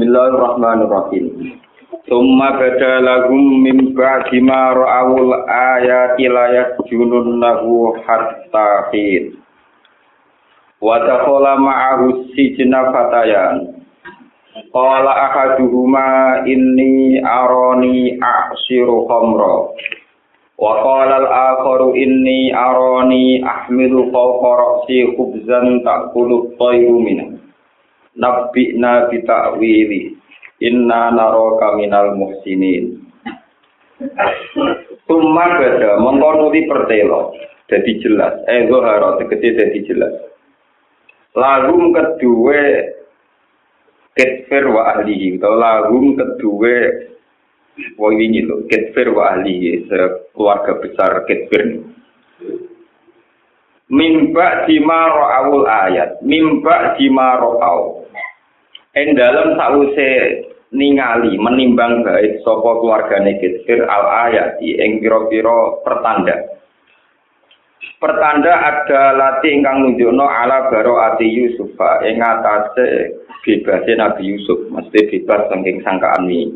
Bismillahirrahmanirrahim. Summa bada lahum min ba'di ma ra'awul ayati la yasjununnahu hatta hin. Wa dakhala ma'ahu sijna fatayan. Qala ahaduhuma inni arani a'siru khamra. Wa qala al-akharu inni arani ahmilu fawqa ra'si khubzan ta'kulu at-tayru minhu. nabi na kita inna naraka minal muhsinin. Tumma beda mengkonuti pertelo. Dadi jelas. Eh gue harus dadi jelas. Lalu kedua ketfir wa ahlihi. Atau lalu kedua wong ini lho Ketfir wa ahli, keluarga besar Ketfir. Mimba di ayat, mimba di ing dalam sause ningali menimbang baik sapa keluargane ketfer al ayat ing pira-pira pertanda. Pertanda ada lati ingkang nunjukno ala baro ati Yusuf ing atase bebase Nabi Yusuf mesti bebas saking sangkaan ini.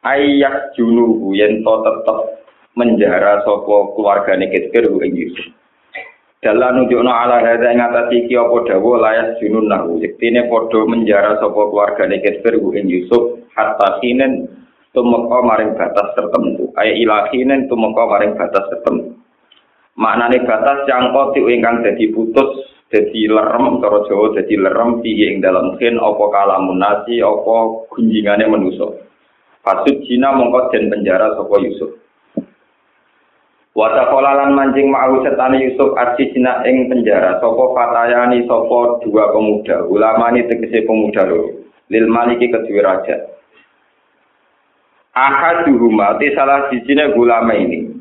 Ayak junuhu yen to tetep menjara sapa keluargane Kitfir ing Yusuf dalan nunjukno ala hadza ing atase iki apa dawuh layas junun nahu yektine padha menjara sapa keluargane Kitfir ing Yusuf hatta kinen tumeka maring batas tertentu. Ay ilahinen tumeka maring batas tertentu. Maknane batas yang kotik ingkang dadi putus dadi lerem cara Jawa dadi lerem piye ing dalam khin apa kalamun nasi apa gunjingane manusa Pasut Cina mongko den penjara sapa Yusuf Wata lan mancing ma'ahu setane Yusuf arsi Cina ing penjara. Sapa fatayani sapa dua pemuda. Ulama ini tegese pemuda lho lil maliki kedua raja. Ahaduhuma te salah sijine ulama ini.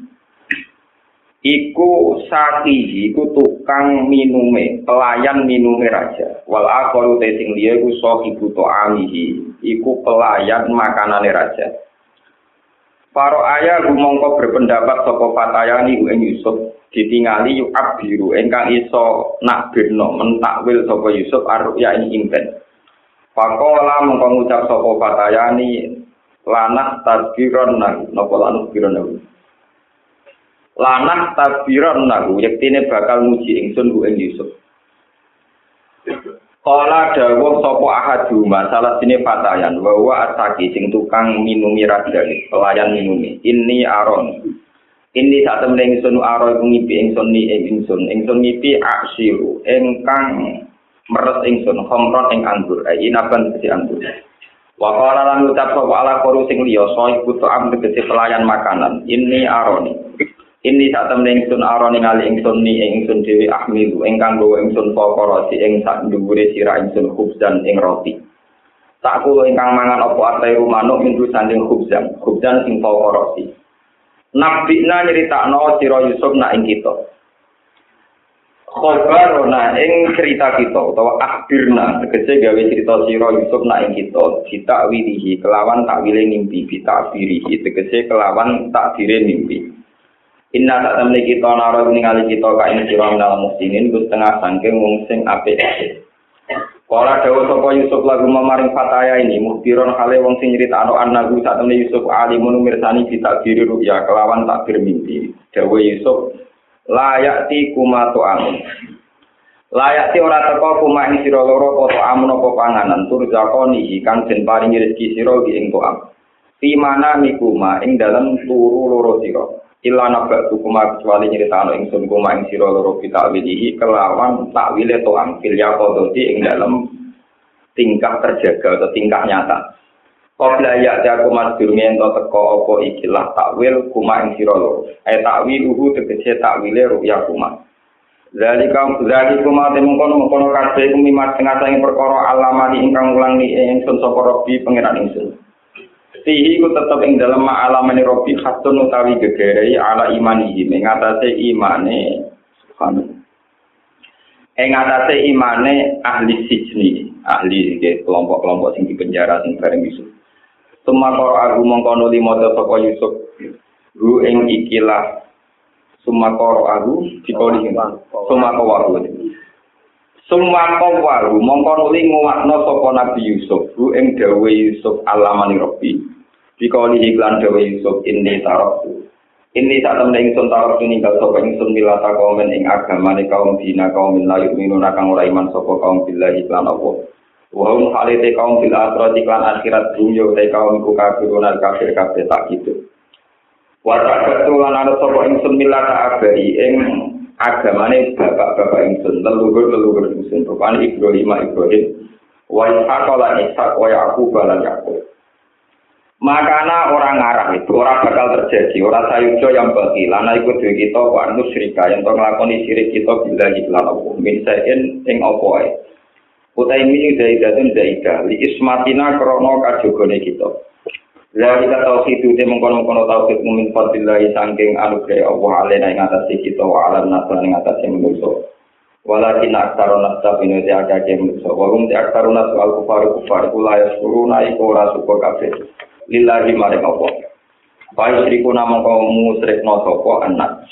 Iku sakihi iku tukang minume pelayan minume raja. Wal akharu te sing liya iku sahibu ta'amihi. Iku pelayan makanane raja Paro ayah rumongko berpendapat saka fatayani ing Yusuf. Ditingali yu abiru ingkang iso nakbirno mentakwil saka Yusuf arya ing impen Pakola mongko ngucap saka fatayani lanah tadbiron nang napa lanah tadbiron nang lanah tabiran nahu. Yektine bakal muji ingsun ku Yusuf. Kala dawuh sapa ahadu masalah sini fatayan bahwa ataki sing tukang minumi rajane pelayan minumi ini aron. Ini saat temen ingsun aron ngipi ingsun ni ing ingsun. Ingsun ngipi aksiru ingkang meres ingsun khamron ing anggur. Ai inaban kesi anggur. Wa qala lan ucap sapa ala koru sing liya soy putu am pelayan makanan. Ini aroni Ini sak temen ingsun aron ningali ingsun ni ingsun dhewe ahmilu ingkang gawa ingsun pokoro si ing sak dhuwure sira ingsun khubzan ing roti. Tak kulo ingkang mangan apa atai manuk minggu sanding khubzan, khubzan sing pokoro si. Nabina nyeritakno sira Yusuf nak ing kita. Khobarona ing cerita kita utawa akhirna tegese gawe cerita sira Yusuf nak ing kita ditakwilihi kelawan takwile mimpi bitakwilihi tegese kelawan takdire mimpi. Inna tak temne kita nara ningali kita ka ing sira minal muslimin ku setengah sangking wong sing apik. Kala dawuh sapa Yusuf lagu mamaring fataya ini muhtiron hale wong sing nyritakno annahu sak temne Yusuf alimun mirsani ditakdiri ruya kelawan takdir mimpi. Dawuh Yusuf layak ti kuma amun. Layak ti ora teko kuma ing sira loro apa amun apa panganan tur zakoni kang den paringi rezeki sira ing to am. Fi mana mikuma ing dalam turu loro sira. Illa nabak kuma kecuali nyeritakno ingsun kuma ing sira loro kita wilihi kelawan takwile to angkil ya kodoti ing dalam tingkah terjaga atau tingkah nyata. Qabla ya ta kuma durunge ento teko apa ikilah takwil kuma ing sira loro. Ay takwil uhu tegese takwile ruya kuma Zalika zalika kuma te mungkon mungkon kabeh kumimat tengah sange perkara alamani ingkang ulangi ingsun sapa Rabbi pangeran ingsun Sihi ku tetep ing dalam ma'alamani robi khatun utawi gegerei ala imanihi. Mengatasi imane subhanallah. Ing atase imane ahli sijni. Ahli kelompok-kelompok sing di penjara sing bareng Yusuf. Sumakor aku mongkono limo sapa Yusuf. Ru ing ikilah. Sumakor aku dipoli Sumakor aku Semua kawaru mongko nuli nguwatno sapa Nabi Yusuf bu ing dawe Yusuf alamani Rabbi. Dikali iklan dawe Yusuf ini taroktu. Ini tak temen ingsun tarok ninggal sapa ingsun milata kaum ing agamane kaum dina kaum layu minuna kang ora iman sapa kaum billahi iklan apa. Wa hum halite kaum fil akhirat iklan akhirat dunya te kaum ku kafir kafir tak gitu. Wa tak ana sapa ingsun milata abari ing agamane bapak-bapak ingsun leluhur-leluhur ingsun rupane Ibrahim Ibrahim wa Ishaq lan Ishaq wa Yaqub lan Yaqub. Makana orang ngarah itu orang bakal terjadi. Orang sayujo yang bagi lana ikut duit kita wa nusyrika. Yang to nglakoni sirik kita bila iklan apa min saen ing apa ae utai min zaidatun zaidah li ismatina krana kajogone kita Lalika tauhidu ini mengkono-kono tauhid mumin fadillahi sangking anugerai Allah alena yang atasi kita wa alam nasa yang atasi menuso. Walakin aktaro nasa bina di agaknya menuso. Walum di aktaro nasa al kufar kufar kula ya suruh naik kora suka kafir. Lillahi maring Allah. Bayu seriku namang kau musrik nosoko anak.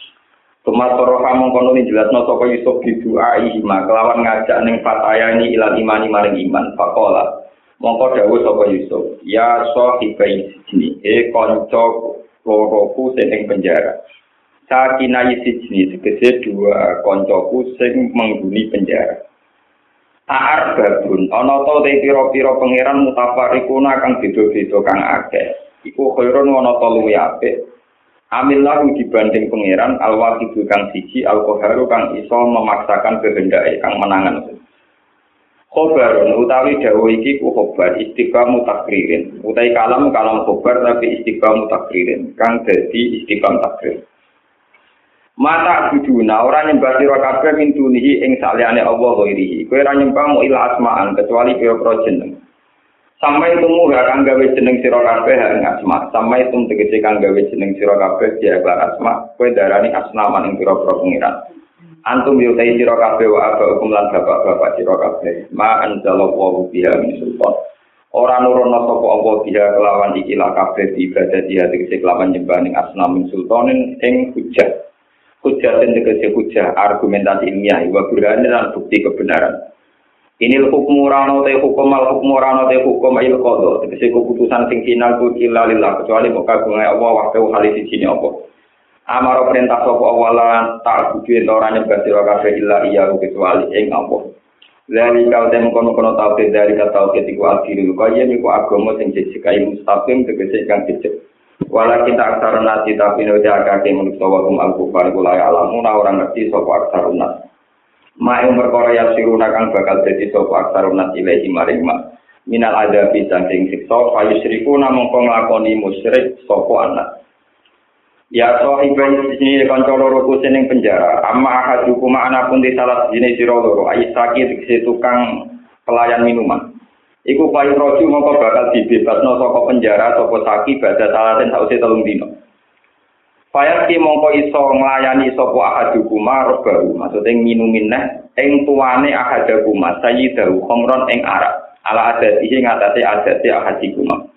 Tumatoro kamang kono ini jelas nosoko yusuf di doa. Kelawan ngajak ning fataya ini ilan imani maring iman. Faqala Mongko dawuh sapa Yusuf, ya sahibai sijni, e kanca loroku sing ing penjara. Sakina sijni tegese dua kancaku sing menghuni penjara. Aar babun, ana to te pira-pira pangeran mutafarikuna kang beda-beda kang akeh. Iku khairun ana to luwih apik. Amil lahu dibanding pangeran al-wahid kang siji al-qaharu kang iso memaksakan kehendake kang menangan. Khobarun utawi dawa iki ku khobar istiqam takririn. Utawi kalam kalam khobar tapi istiqam takririn. Kang dadi istiqam takrir mata buduna ora nyembah sira kabeh mintunihi ing saliyane Allah ghairihi. Kowe ora nyembah mu ila asmaan kecuali pira-pira jeneng. Sampai gak kang gawe jeneng sira kabeh ing asma. Sampai tum tegese kang gawe jeneng sira kabeh dia asma. Kowe darani asnaman ing pira-pira pengiran antum yutai sira kabeh wa aba hukum lan bapak-bapak sira kabeh. Ma anzalallahu biha min sultan. Ora nurono sapa apa biha kelawan iki la kabeh ibadah dia tegese kelawan nyembah ning asnam min sultanin ing hujah. Hujah sing tegese hujah argumentasi ilmiah wa burhan dan bukti kebenaran. Ini hukum rano te hukum al hukum rano te hukum il kodo tegese keputusan sing final ku illa lillah kecuali mau kagungan Allah waktu hal sini apa Amaro perintah sapa awalan tak kudu ento ora nyembah sira kabeh illa iya kecuali ing apa. Lali kau tem kono-kono tauhid dari kata tauhid iku akhir kaya niku agama sing jejak mustaqim tegese kang jejak. Wala kita aksar nasi tapi no jaga ke manusia wa kum al kufar kula ya alamu na orang ngerti sapa aksar nas. Ma yang perkara yang siruna kang bakal jadi sapa aksar nas ilahi maring ma. Minal ada saking siksa fa yusriku namung nglakoni musyrik sapa anak. Ya sahibai sini kanca loro ku seneng penjara. Amma hukum ana pun di salah sini sira loro. Aisaki dikse tukang pelayan minuman. Iku payu roju mongko bakal dibebasno saka penjara saka saki badha salaten sause telung dino. Fayat ki mongko iso nglayani sapa ahad hukum baru. Maksudnya minumin neh ing tuane ahad hukum sayyidahu khamron ing arak. Ala adat iki ngatasi adat ahad hukum.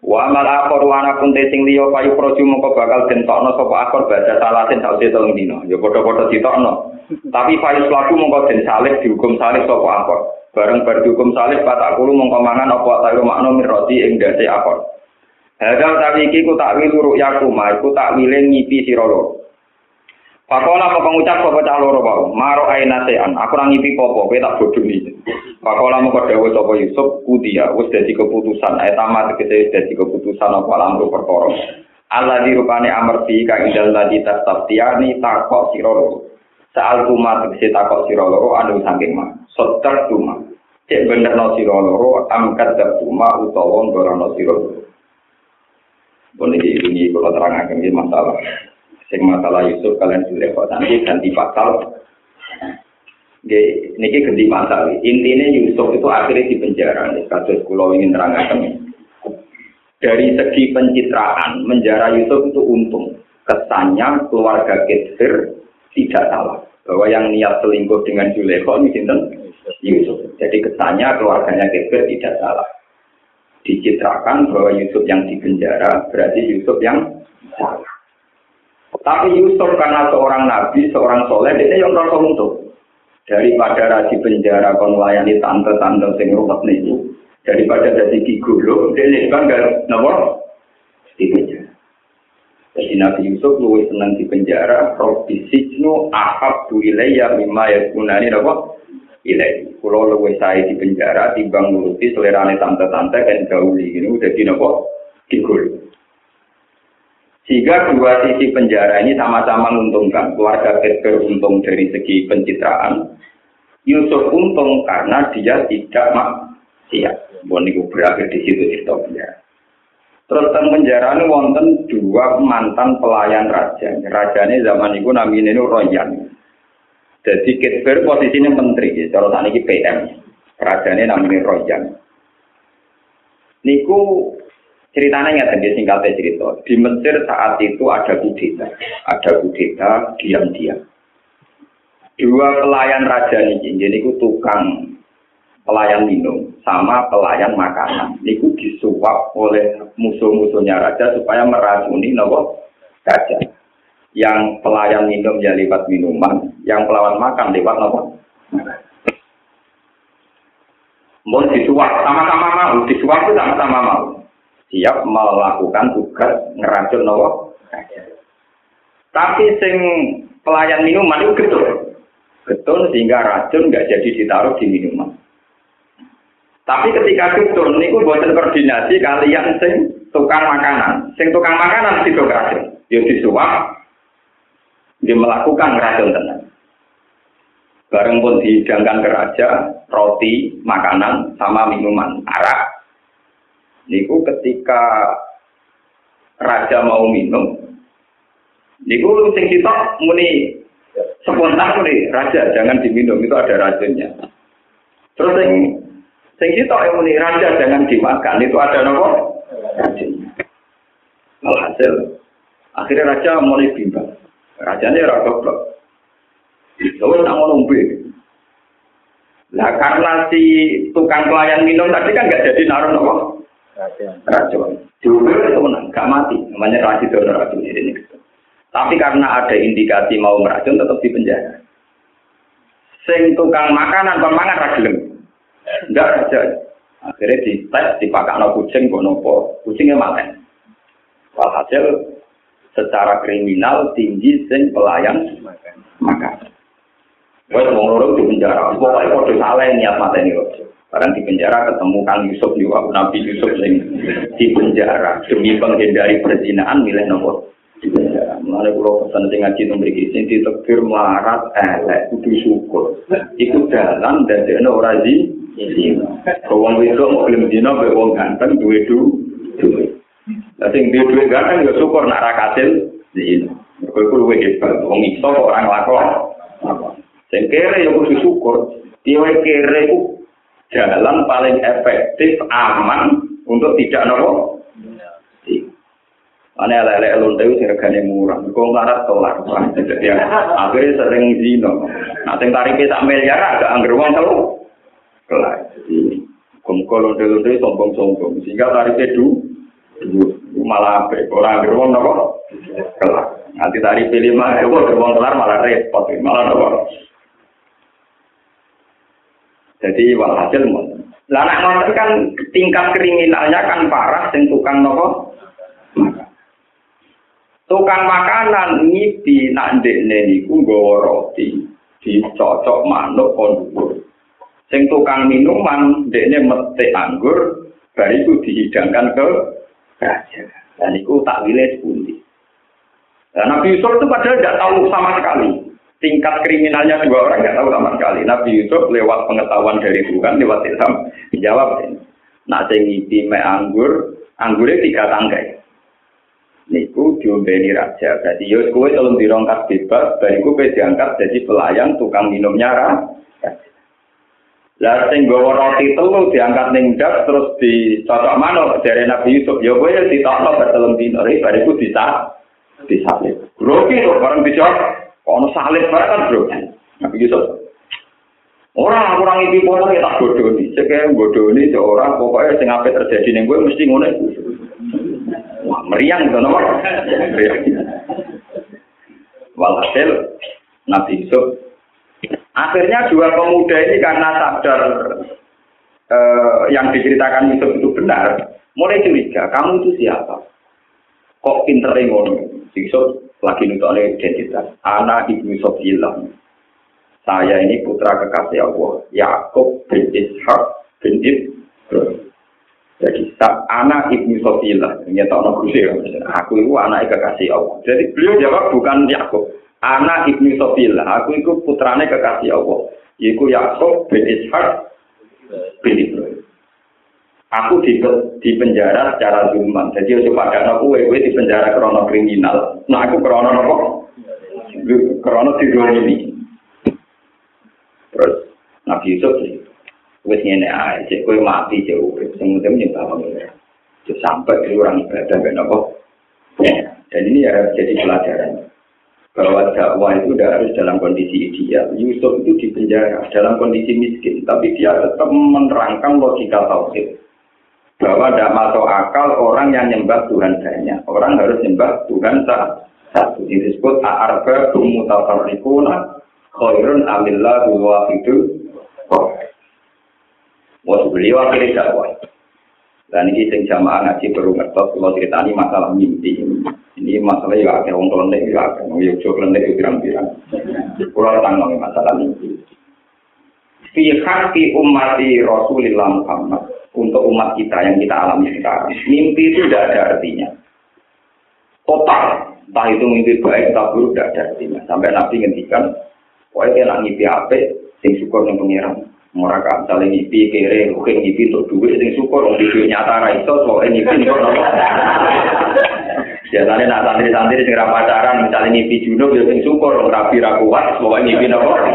Wa amal akor wa ana pun sing liya payu proju mongko bakal den tokno sapa akor baca salatin sause telung dino. Ya padha-padha ditokno. Tapi payu pelaku mongko den salib dihukum salib sapa akor. Bareng bar dihukum salib patak kulo mongko mangan apa tayo makna miroti ing dase akor. Hadal tapi iki ku takwil luruk yakuma, iku takwile ngipi sira loro. Pakola mau pengucap sopo cah loro bau, maro aina sean, aku nangi pipo po, tak bodoh nih. Pakola mau kode wes sopo Yusuf, kuti ya, wes jadi keputusan, ayat amat ke jadi keputusan, aku alam ruh perkoro. Allah di rupane amerti, kang idal tadi tas tiani, takok sirolo. Saal kuma tuh takok sirolo anu saking mah, sotar tuma. Cek bener no sirolo. roro, angkat ke cuma, utawon gorono si roro. Boleh diikuti, kalau terangkan, ini masalah. Sing masalah Yusuf kalian dilewat nanti ganti pasal niki ganti pasal. Intinya Yusuf itu akhirnya di penjara. Kasus kulo ingin terangkan. Dari segi pencitraan, menjara Yusuf itu untung. Kesannya keluarga Geser tidak salah. Bahwa yang niat selingkuh dengan Juleko ini Yusuf. Jadi kesannya keluarganya Geser tidak salah. Dicitrakan bahwa Yusuf yang di penjara berarti Yusuf yang salah. Tapi Yusuf karena seorang nabi, seorang soleh, dia yang rasa untuk. daripada rasi penjara kon layani tante-tante sing ruwet niku. Daripada dadi gigolo dene kan gak nopo di penjara. Jadi Nabi Yusuf luwih seneng di penjara Robbi Sijnu ahab tu ilayya mimma yakunani nopo ilai kulo luwih saya di penjara timbang nuruti selerane tante-tante kan gauli. Udah di nopo gigolo sehingga dua sisi penjara ini sama-sama menguntungkan. Keluarga Kedger untung dari segi pencitraan, Yusuf untung karena dia tidak maksiat. Bon itu berakhir di situ cerita Terus teng penjara ini wonten dua mantan pelayan raja. Raja ini zaman itu namanya ini Royan. Jadi Kitber posisinya menteri, kalau tadi ini PM. Ini namanya Royan. Niku ceritanya ya tadi singkatnya cerita. Di Mesir saat itu ada kudeta, ada kudeta diam-diam. Dua pelayan raja niki jadi ku tukang pelayan minum sama pelayan makanan. Niku disuap oleh musuh-musuhnya raja supaya meracuni nopo raja. Yang pelayan minum ya lewat minuman yang pelawan makan lewat nopo? Mau disuap sama-sama mau disuap itu sama-sama mau siap melakukan tugas ngeracun nopo tapi sing pelayan minuman itu gitu getun sehingga racun nggak jadi ditaruh di minuman. Tapi ketika getun niku buatan koordinasi kalian sing tukang makanan, sing tukang makanan itu racun, yo disuap, dia melakukan racun tenang. Bareng pun dihidangkan ke raja, roti, makanan, sama minuman, arak. Niku ketika raja mau minum, niku sing kita muni spontan nih raja jangan diminum. Itu ada racunnya. Terus yang sing kita yang muni raja jangan dimakan. Itu ada nopo? Racunnya. Alhasil akhirnya raja mulai bimbang. Rajanya raga goblok. Lalu tak mau nombe. Nah karena si tukang pelayan minum tadi kan nggak jadi naruh nopo racun. Dulu itu menang, gak mati. Namanya racun itu racun ini. Tapi karena ada indikasi mau meracun tetap di penjara. Sing tukang makanan pemangan ragilem. Enggak saja. Akhirnya di tes dipakai no kucing nopo kucingnya mati. Walhasil secara kriminal tinggi sing pelayan makan. Wes loro di penjara. Pokoknya kode salah niat mata ini rojo. Barang di penjara ketemu Kang Yusuf di Nabi Yusuf sing di penjara demi menghindari perzinahan milih nopo di penjara. Mulane kula pesan sing ngaji mriki sing ditekbir melarat elek kudu syukur. Iku dalan dadi ora di Wong wedok mau gelem dina mbek wong ganteng duwe duwe. Lah sing duwe duwe ganteng ya syukur nak ra kasil di Mergo iku luwih hebat. Wong iso kok ora nglakon. Sing kere ya kudu syukur. Dia kere ku jalan paling efektif, aman untuk tidak nopo Ane lele lonte itu regane murah. Melarat kelar. Jadi akhirnya sering zino. Nah, sing tarifnya tak miliar agak angger uang telu. Kelar. Jadi kumko lonte lonte sombong sombong. Sehingga tarifnya du, malah orang angger uang nopo. Kelar. Nanti tarif lima, ewo uang kelar malah repot. Malah nopo. Jadi walhasil Lah anak kan tingkat kriminalnya kan parah sing tukang nopo Tukang makanan ngipi nak ndekne niku nggawa roti dicocok manuk kon Sing tukang minuman ndekne metik anggur bar itu dihidangkan ke raja. Dan itu tak wilayah sepundi. Dan Nabi Yusuf itu padahal tidak tahu sama sekali. Tingkat kriminalnya dua orang tidak tahu sama sekali. Nabi Yusuf lewat pengetahuan dari Tuhan, lewat Islam, menjawab ini. Nah, me anggur, anggurnya tiga tangkai. niku diombeni raja. Jadi yo kowe tolong dirongkat bebas, bariku kowe diangkat jadi pelayan tukang minumnya raja. Lah sing gawa roti telu diangkat ning terus dicocok manuk dari Nabi Yusuf. Yo kowe ditokno bertelung dino bariku bisa disalib. Grogi kok bareng bisa ono salib bareng kan bro. Nabi Yusuf Orang kurang iki pono ya tak bodoni. Cek bodoni orang pokoknya sing ape terjadi ning kowe mesti ngono Wah, meriang itu nomor. Walhasil Nabi Yusuf Akhirnya dua pemuda ini karena sadar eh, yang diceritakan Yusuf itu benar, mulai curiga, kamu itu siapa? Kok pinter ngono? Yusuf lagi oleh identitas. Anak ibu Yusuf hilang. Saya ini putra kekasih Allah, Yakub bin Ishak bin Ibrahim. Jadi anak ibnu Sofilah, ini tak ono Aku itu anak kekasih Allah. Jadi beliau jawab bukan Yakub, anak ibnu Sofilah. Aku itu putrane kekasih Allah. Yaitu Yakub bin Ishak bin Ibrahim. Aku di, di penjara secara zulman. Jadi coba ada aku, gue di penjara krono kriminal. Nah aku krono apa? Krono ini. Terus Nabi Yusuf wis ngene ae cek kowe mati cek urip sing penting cek sampai di orang ibadah ben apa ya dan ini ya jadi pelajaran bahwa dakwah itu tidak harus dalam kondisi ideal. Yusuf itu di penjara dalam kondisi miskin, tapi dia tetap menerangkan logika tauhid bahwa tidak masuk akal orang yang nyembah Tuhan banyak. Orang harus nyembah Tuhan satu. Ini disebut arba mutafarriquna khairun amillah itu. Mau beliau akhirnya dakwah. Dan ini sing jamaah ngaji baru ngertos kalau cerita ini masalah mimpi. Ini masalah ya ada orang kelendek ya ada orang yang jauh kelendek ya pirang-pirang. Pulau tanggung masalah mimpi. Fi hakki umati Rasulullah Muhammad untuk umat kita yang kita alami sekarang. Mimpi itu tidak ada artinya. Total, entah itu mimpi baik atau buruk tidak ada artinya. Sampai Nabi ngendikan, pokoknya nak mimpi apa, sing syukur yang pengiran. Mereka misalnya ngipi kere, mungkin ngipi untuk duit, sing syukur, untuk duit nyata ra iso, soalnya ngipi kok nopo. Biasanya nak santri-santri sing pacaran, misalnya ngipi junub, ya sing syukur, rapi ra kuat, soalnya ngipi nopo.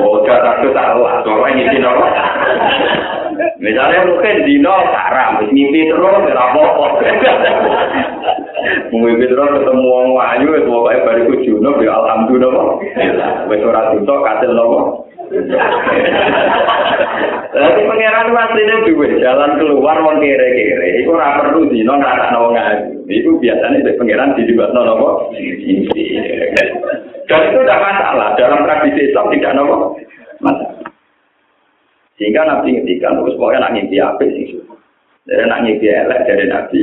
Oh, gak takut salah, soalnya ngipi nopo. Misalnya mungkin dino haram, ngipi terus, ya apa-apa. Mungkin terus ketemu wong wayu, wis pokoke bariku junub ya alhamdulillah. Wis ora dosa kasil nopo. Lagi pangeran itu aslinya dua jalan keluar mau kere-kere. Itu ora perlu dino nggak nawa ngaji. Itu biasanya di pangeran di juga nopo. Dan itu tidak masalah dalam tradisi Islam tidak nopo masalah. Sehingga Nabi ngertikan terus pokoknya nak ngimpi apa sih Jadi nak ngimpi elek dari Nabi.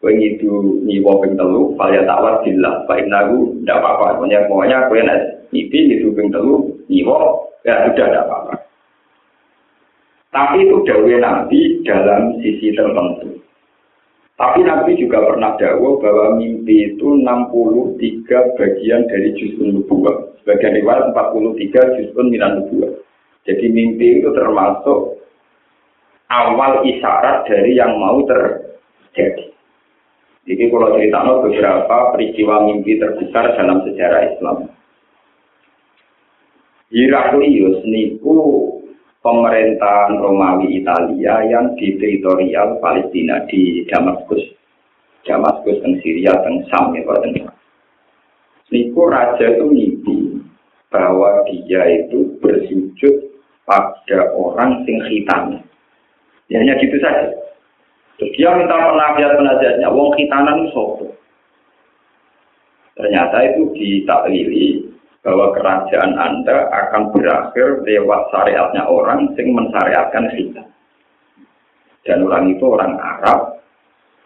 Kue ngidu nyiwa ping telu, falya tawar billah, baik nagu, tidak apa-apa. Pokoknya pokoknya kue nak ngipi ngidu ping telu, nyiwa, ya sudah tidak apa-apa. Tapi itu dawe Nabi dalam sisi tertentu. Tapi Nabi juga pernah dakwah bahwa mimpi itu 63 bagian dari juzun nubuah. Sebagian riwayat 43 juzun minan nubuah. Jadi mimpi itu termasuk awal isyarat dari yang mau terjadi. Jadi kalau cerita beberapa peristiwa mimpi terbesar dalam sejarah Islam. Heraklius niku pemerintahan Romawi Italia yang di teritorial Palestina di Damaskus. Damaskus dan Syria dan Sam ya Pak Niku raja itu mimpi bahwa dia itu bersujud pada orang sing khitan. Ya, hanya gitu saja. Terus dia minta penasihat-penasihatnya, wong khitanan sopo. Ternyata itu ditaklili bahwa kerajaan Anda akan berakhir lewat syariatnya orang yang mensyariatkan kita. Dan orang itu orang Arab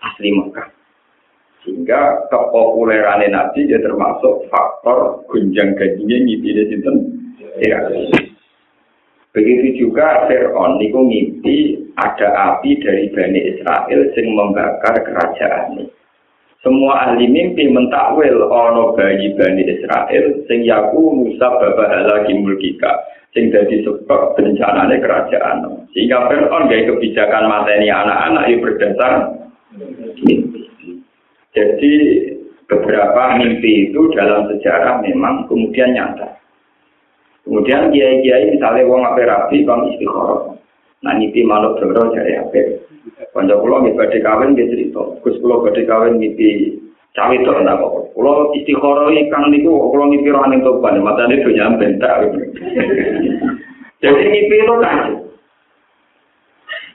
asli Mekah. Sehingga kepopuleran Nabi dia termasuk faktor gunjang gajinya ngipine sinten ya. Begitu juga Fir'aun niku ngimpi ada api dari Bani Israel sing membakar kerajaan. Semua ahli mimpi mentakwil ono bayi Bani Israel sing yaku Musa babahala mulkika sing dadi sebab bencanane kerajaan. Sehingga Fir'aun gaya kebijakan mateni anak-anak yang berdasar mimpi. Jadi beberapa mimpi itu dalam sejarah memang kemudian nyata. Kemudian kiai-kiai misalnya wong ape rapi bang istikharah. Nah mimpi manuk doro jadi ape. Kanca kula nggih badhe kawin nggih cerita. Gus kula badhe kawin mimpi cawe to ndak kok. Kula istikharah kang niku kula mimpi roh ning toban, matane do nyampe tak. Jadi mimpi itu kan.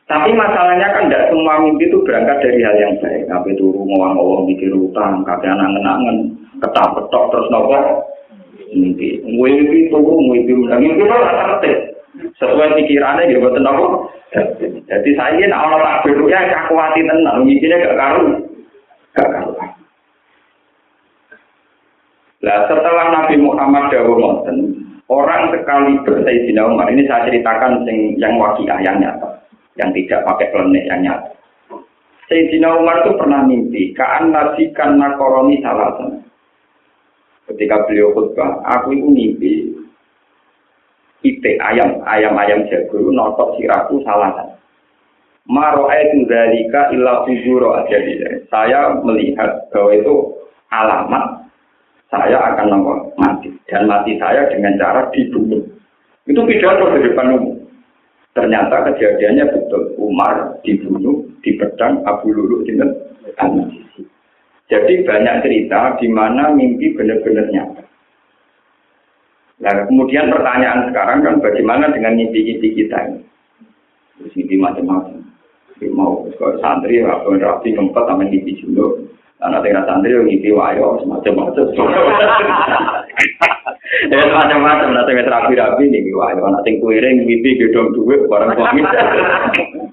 Tapi masalahnya kan tidak semua mimpi itu berangkat dari hal yang baik. Sampai turu ngomong ngomong mikir utang, kakek angen-angen, ketak petok terus nopo mimpi. Mimpi turu, mimpi menang. Mimpi itu tertib. Sesuai pikirannya gitu, betul apa? Jadi saya ini Allah tak ya, aku hati tenang. Mimpinya gak karu. Gak karu. Nah, setelah Nabi Muhammad Dawud Monten, orang sekali bersayyidina Umar, ini saya ceritakan yang, yang wakiah, yang nyata. Yang tidak pakai klenik, yang nyata. Sayyidina Umar itu pernah mimpi, kaan nasikan nakoroni salatan. Ketika beliau khutbah, aku itu mimpi ite ayam, ayam-ayam jago, notok siraku salatan. Maro itu dalika illa ujuro aja Saya melihat bahwa itu alamat saya akan nomor mati dan mati saya dengan cara dibunuh. Itu pidato di depan umum. Ternyata kejadiannya betul. Umar dibunuh di pedang Abu Lulu dengan Jadi banyak cerita di mana mimpi benar-benar nyata. Nah, kemudian pertanyaan sekarang kan bagaimana dengan mimpi-mimpi kita ini? Terus mimpi macam-macam. Mau kalau santri, apa rapi keempat sama mimpi juga. Karena tinggal santri yang mimpi wayo, semacam-macam. Ya macam-macam, nanti rapi-rapi nih wayo. Nanti kuiring mimpi gedong duit, barang suami.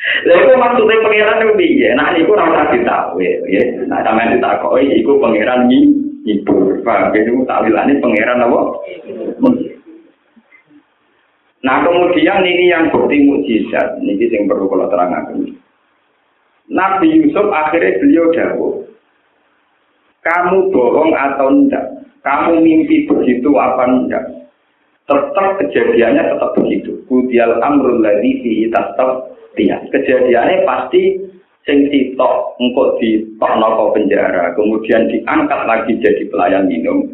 Lha iku maksude itu piye? Nah niku ora usah ditawe, ya. Nah sampeyan ditakoki iku pangeran iki ibu. Paham ya niku tawilane pangeran apa? Nah kemudian ini yang bukti mukjizat, ini yang perlu kalau terangkan. Nabi Yusuf akhirnya beliau jawab, kamu bohong atau enggak? Kamu mimpi begitu apa enggak? Tetap kejadiannya tetap begitu. Kudial amrul ladhi fi tetap dia kejadiannya pasti sing sitok engkau di toknoko penjara kemudian diangkat lagi jadi pelayan minum.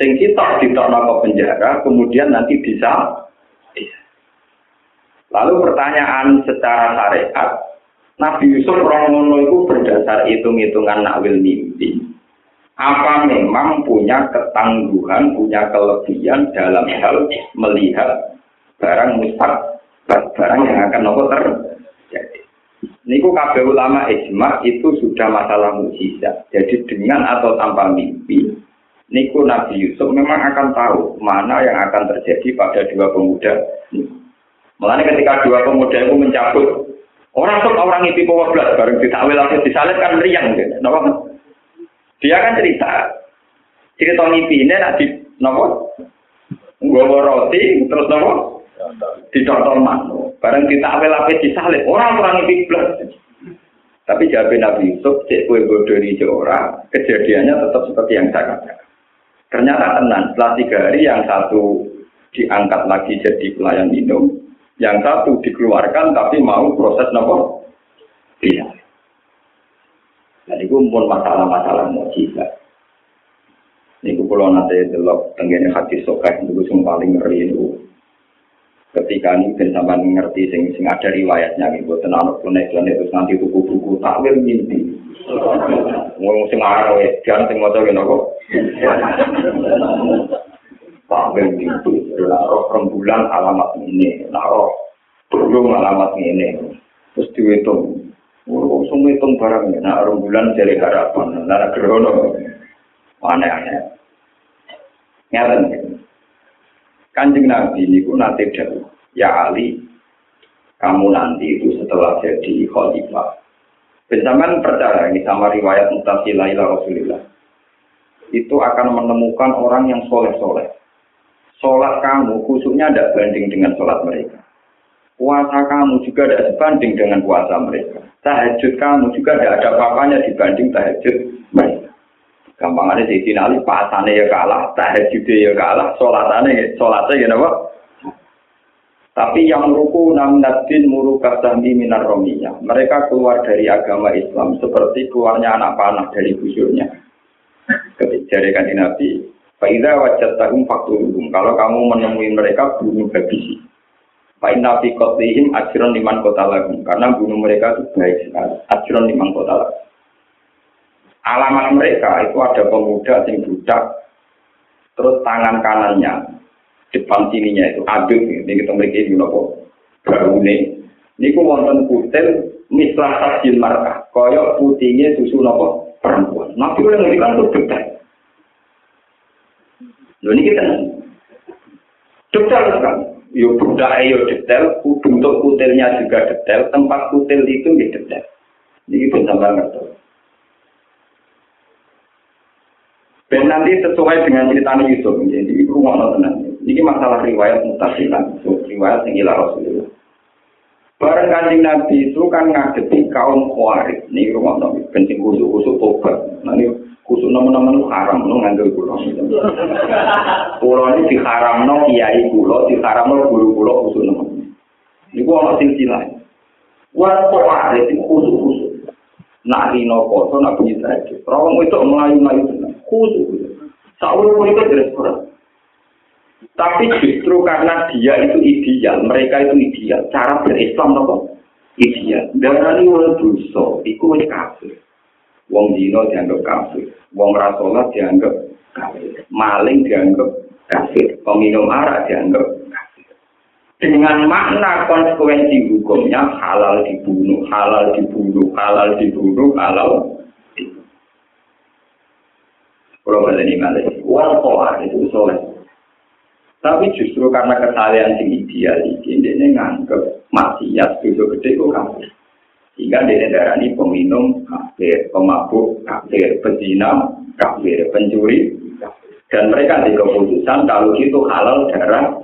Sing sitok di toknoko penjara kemudian nanti bisa lalu pertanyaan secara syariat Nabi Yusuf Romono itu berdasar hitung-hitungan nakwil mimpi. Apa memang punya ketangguhan, punya kelebihan dalam hal melihat barang mustaq, barang yang akan nopo ter niku kabeh ulama ijma itu sudah masalah mukjizat. Jadi dengan atau tanpa mimpi, niku Nabi Yusuf memang akan tahu mana yang akan terjadi pada dua pemuda. Mulanya ketika dua pemuda itu mencabut orang tuh orang itu bawa belas bareng ditakwil atau disalib kan meriang gitu. Dia kan cerita cerita mimpi ini nanti nopo nggak roti terus nopo dicontoh manu. Barang kita awal apa disalib, orang orang itu plus. Tapi jawab Nabi Yusuf, cek kue bodoh di orang, kejadiannya tetap seperti yang saya katakan. Ternyata tenang, setelah tiga hari yang satu diangkat lagi jadi pelayan minum, yang satu dikeluarkan tapi mau proses nopo iya. Jadi itu pun masalah-masalah mujizat. Ini kalau nanti delok tenggine hati sokai itu paling ngeri itu ketika ini ben sampean ngerti sing sing ada riwayatnya gitu boten ana klenek-klenek terus nanti buku-buku takwil mimpi ngomong sing arep ya jan sing maca kene kok takwil mimpi roh rembulan alamat ini roh burung alamat ini terus dihitung Oh, semua hitung barang ya. Nah, rembulan jadi harapan. Nah, gerono. Aneh-aneh. Nyata Kanjeng Nabi ini pun nanti dahulu. Ya Ali, kamu nanti itu setelah jadi khalifah. Bersamaan percaya ini sama riwayat mutasilah ila Rasulullah. Itu akan menemukan orang yang soleh-soleh. Sholat kamu khususnya tidak banding dengan sholat mereka. Puasa kamu juga tidak sebanding dengan puasa mereka. Tahajud kamu juga tidak ada apa-apanya dibanding tahajud mereka. Gampangannya di sini Ali pasane ya kalah, tahajud ya kalah, sholatane sholatnya ya apa? Tapi yang ruku namnatin muru kasami minar rominya. Mereka keluar dari agama Islam seperti keluarnya anak panah dari busurnya. Ketika dari Nabi, Faidah wajat tahum fakturum. Kalau kamu menemui mereka, bunuh habisi. Fa'in nabi kotlihim ajron liman kota lagu. Karena bunuh mereka itu baik sekali. Ajron liman kota. Alamat mereka itu ada pemuda yang budak, terus tangan kanannya, depan sininya itu aduk, ini kita memiliki ini nopo, baru ini. Ku wonten putel, mislah tajil markah, koyok putihnya susu nopo perempuan. Nabi yang kan itu budak. Lho ini kita detail kan. Yo budaya yo detail, bentuk kutilnya juga detail, tempat kutil itu ya detail. Ini bisa ngerti. Dan nanti sesuai dengan cerita Yusuf, jadi itu rumah tenang. Ini masalah riwayat mutasilan, riwayat yang gila Rasulullah. Barang kanjeng Nabi itu kan ngadepi kaum khawarij. Ini rumah nabi, penting kusuk-kusuk tobat. Nah ini kusuk nama-nama haram, no nganggil kulo. Kulo ini diharam no kiai kulo, diharam no guru kulo kusuk nama. Ini gua ono silsilah. Wah khawarij itu kusuk-kusuk. Nak rino koso, nak bunyi saja. Rawang itu melayu-melayu Kusuk-kusuk. Saul itu jelas kurang. Tapi justru karena dia itu ideal, mereka itu ideal. Cara berislam apa? Ideal. Darah ini wong dosa, itu kafir. Wong dino dianggap kafir. Wong rasolat dianggap kafir. Maling dianggap kafir. Peminum arak dianggap kafir. Dengan makna konsekuensi hukumnya halal dibunuh, halal dibunuh, halal dibunuh, halal dibunuh. Kalau balik ini wal itu soleh. Tapi justru karena kesalahan yang ideal ini, dia nganggep maksiat itu gede kok kafir. Sehingga dia darah ini peminum kafir, pemabuk kafir, pezina kafir, pencuri Dan mereka di keputusan kalau itu halal darah.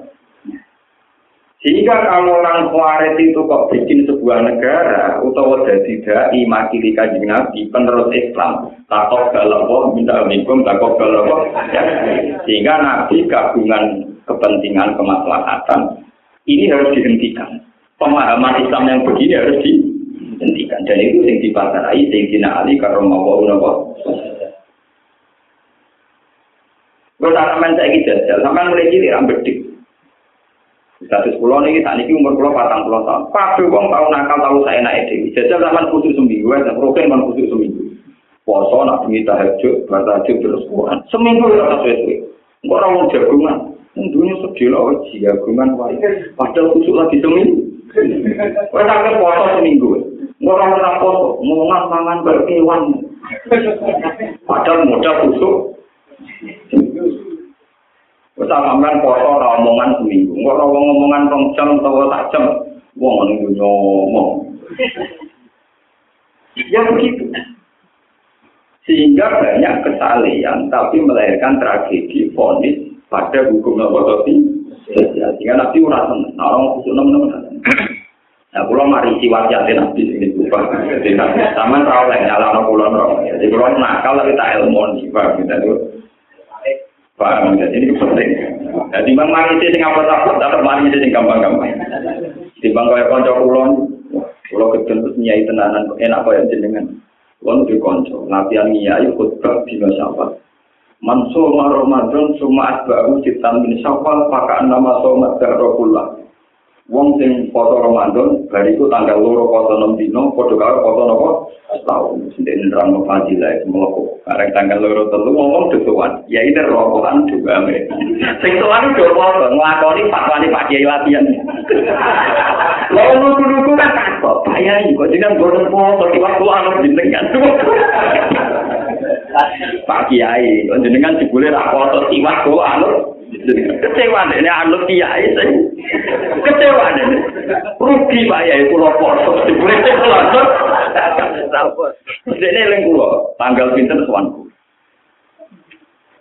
Sehingga kalau orang Khawarij itu kok bikin sebuah negara, utawa jadi dai makili kajing Nabi, penerus Islam, takut galawa, minta minum, takut galawa. Ya. Sehingga Nabi gabungan kepentingan kemaslahatan ini harus dihentikan. Pemahaman Islam yang begini harus dihentikan dan itu yang Ali karena mau nopo. Bertanaman saya gitu sama mulai cilik rambut dik. Status pulau ini saat ini umur pulau patang pulau tahun. Pak wong tahu nakal tahu saya naik dewi. Jajal sama khusus seminggu, ya, program kan khusus seminggu. Poso nak demi tahajud, tahajud terus Quran. Seminggu ya sesuai. Enggak orang jagungan. Tentunya sedih lah, jagungan wae. Padahal kusuk lagi seminggu. Kau sampai foto seminggu. Orang orang foto, ngomongan mangan berkewan. Padahal modal kusuk. Wis sampean poso ra omongan seminggu. Ora wong omongan rong jam utawa sak jam. Wong ngene yo ngomong. Ya begitu. Sehingga banyak kesalehan tapi melahirkan tragedi fonis pada hukum apa tadi? Sehingga nanti ora tenan. Ora kusuk nemen-nemen. Nah, kula mari siwat ya tenan iki niku. Sampean ra oleh nyalano kula nro. Jadi kula nakal tapi tak elmoni, Pak, gitu. Paham ya? Ini penting. Ya, di bang mari sing apa takut, dapat mari sing gampang-gampang. Di bang kaya konco kulon, kula kecil terus nyai tenanan, enak kaya jenengan. Kulon di konco, latihan nyai ikut bab di apa. Mansur Ramadan, suma asbaru, cipta min sapal, pakaan nama somat, gara-gara Wong sing foto Ramadan, bariku tanggal loro foto enam dino, foto karo foto nopo setahun. Sendiri nerang no fadilah itu meloko. Karena tanggal loro telu ngomong desuan, ya itu rokokan juga me. Sing tuan itu foto ngelakoni fatwani pak kiai latihan. Lalu nuku-nuku kan takut, bayar kok jangan bodoh foto di waktu anu jenengan. Pak Kiai, jenengan dibule ra foto tiwak kok anu. Kecewa dene anu Kiai sing. Kecewa dene. Rugi Pak Kiai kula foto dibule foto. Dene eling kula tanggal pinten suwanku.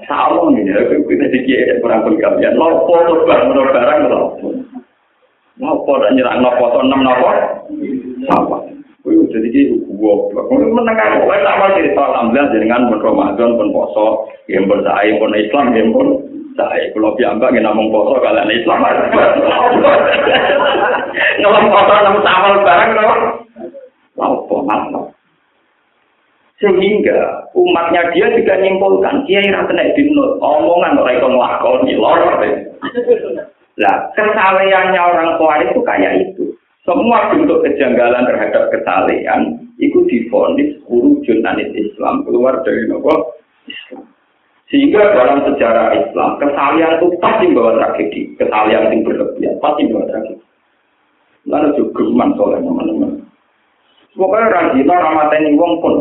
Sama nih, ya, kita dikira kurang berkabian. Lopo tuh barang barang lopo. Lopo dan nyerang lopo tuh enam lopo. Apa? Kuwi jadi ki goblok. Kuwi menengah kowe sama cerita alhamdulillah jenengan pun Ramadan pun poso, yang bersae pun Islam yang pun saya kalau piambak nggak namung poso kalian Islam ngomong poso nang samal barang kenapa? Lapo. Sehingga umatnya dia juga nyimpulkan kiai ra kena dinut omongan ora iso nglakoni lor. Lah kesalehannya orang tua itu kayak itu. Semua bentuk kejanggalan terhadap kesalehan itu difonis urujun anit Islam keluar dari nopo Islam. Sehingga dalam sejarah Islam kesalehan itu pasti membawa tragedi, kesalehan yang berlebihan pasti membawa tragedi. Lalu juga geman soalnya teman-teman. Pokoknya rajin ramateni wong pun.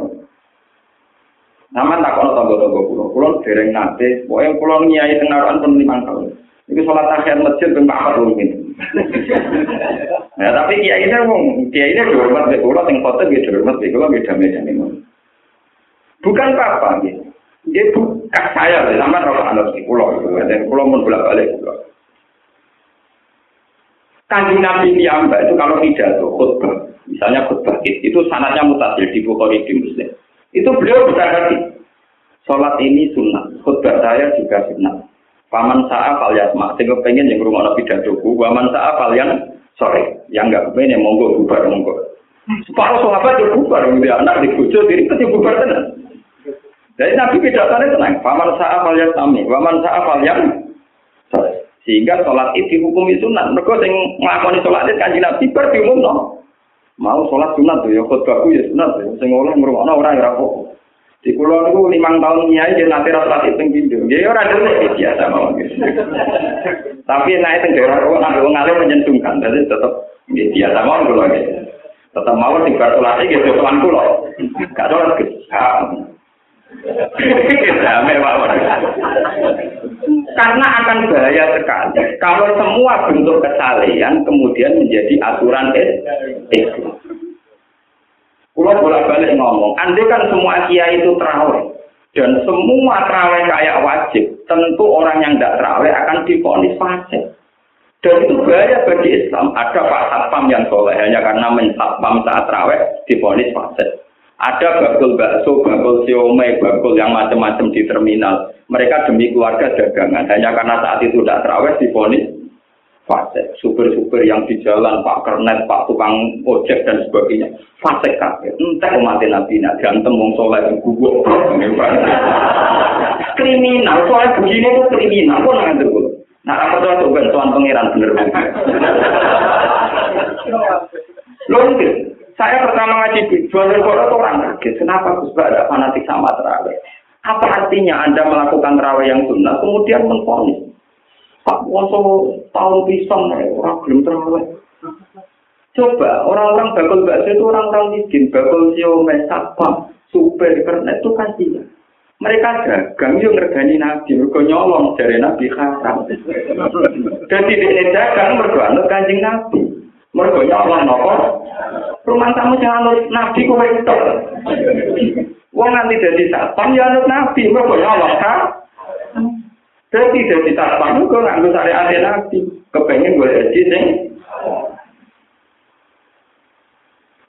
Sama tak kono tonggo-tonggo kulo, kulo dereng nate, pokoknya kulo nyai tengaruan pun lima tahun. Itu sholat akhir masjid ben pak gitu. Nah, tapi kiai ini ngomong, kiai ini dihormat di kulo, yang foto dia dihormat di kulo, beda beda nih Bukan apa-apa, gitu. Dia bukan saya, sama roh anak di kulo, dan kulo pun bolak balik kulo. Kanjeng Nabi amba itu kalau tidak tuh khutbah, misalnya khutbah itu sanatnya mutasil di Bukhari di Muslim. Itu beliau berkata, sholat ini sunnah, khutbah saya juga sunnah. Paman sa'a fal yasma, sehingga pengen yang rumah Nabi dadoku, waman sa'a fal yang sore, yang enggak pengen yang monggo bubar monggo. Separuh sahabat itu bubar, dia anak di kucu, diri itu bubar tenang. Jadi Nabi pidatanya tenang, paman sa'a fal yasmi, waman sa'a fal yang. Sehingga sholat itu dihukumi sunat. Mereka yang ngelakoni sholat itu kanji Nabi ber no. Mau sholat sunat tuh ya, khutbahku ya sunat tuh. Sing oleh orang yang rapok. Di pulau itu lima tahun nyai dia nanti rasa itu pintu. Dia orang dulu biasa mau Tapi naik ke orang nggak ngalir menyentuhkan. Jadi tetap biasa mau kalau gitu. Tetap mau tinggal sholat itu tuan pulau. Gak sholat gitu. Karena akan bahaya sekali kalau semua bentuk kesalehan kemudian menjadi aturan Islam. Pulau bolak balik ngomong, andai kan semua kiai itu terawih dan semua terawih kayak wajib, tentu orang yang tidak terawih akan diponis fasik. Dan itu bahaya bagi Islam. Ada Pak Satpam yang soleh hanya karena mensatpam saat terawih diponis fasik. Ada bakul bakso, bakul siomay, bakul yang macam-macam di terminal. Mereka demi keluarga dagangan. Hanya karena saat itu tidak terawih difonis fase. Super-super yang di jalan, Pak Kernet, Pak Tukang Ojek dan sebagainya. Fase kafe. Entah umat Nabi, nak ganteng, wong soleh, guguk. kriminal, soalnya begini itu kriminal. Kok nangan dulu? Nah, apa tuh itu bantuan pangeran bener Loh, saya pertama ngaji di Jual Quran orang kaget. Kenapa Gus ada fanatik sama terawih? Apa artinya Anda melakukan terawih yang sunnah kemudian mengfonis? Pak Woso tahun pisang orang belum terawih. Coba orang-orang bakul bakso itu orang-orang miskin, bakul siomay, sapam, super, karena itu kasihan. Mereka dagang yang ngergani Nabi, mereka nyolong dari Nabi haram. Jadi ini dagang mereka kanjeng Nabi. Mereka nyolong nopo. Rumah tamu jangan anut Nabi kowe itu. Wong nanti jadi satpam ya anut Nabi, mereka nyolong kan? Jadi jadi satpam itu nganggo syariat Nabi. Kepengen gue haji sing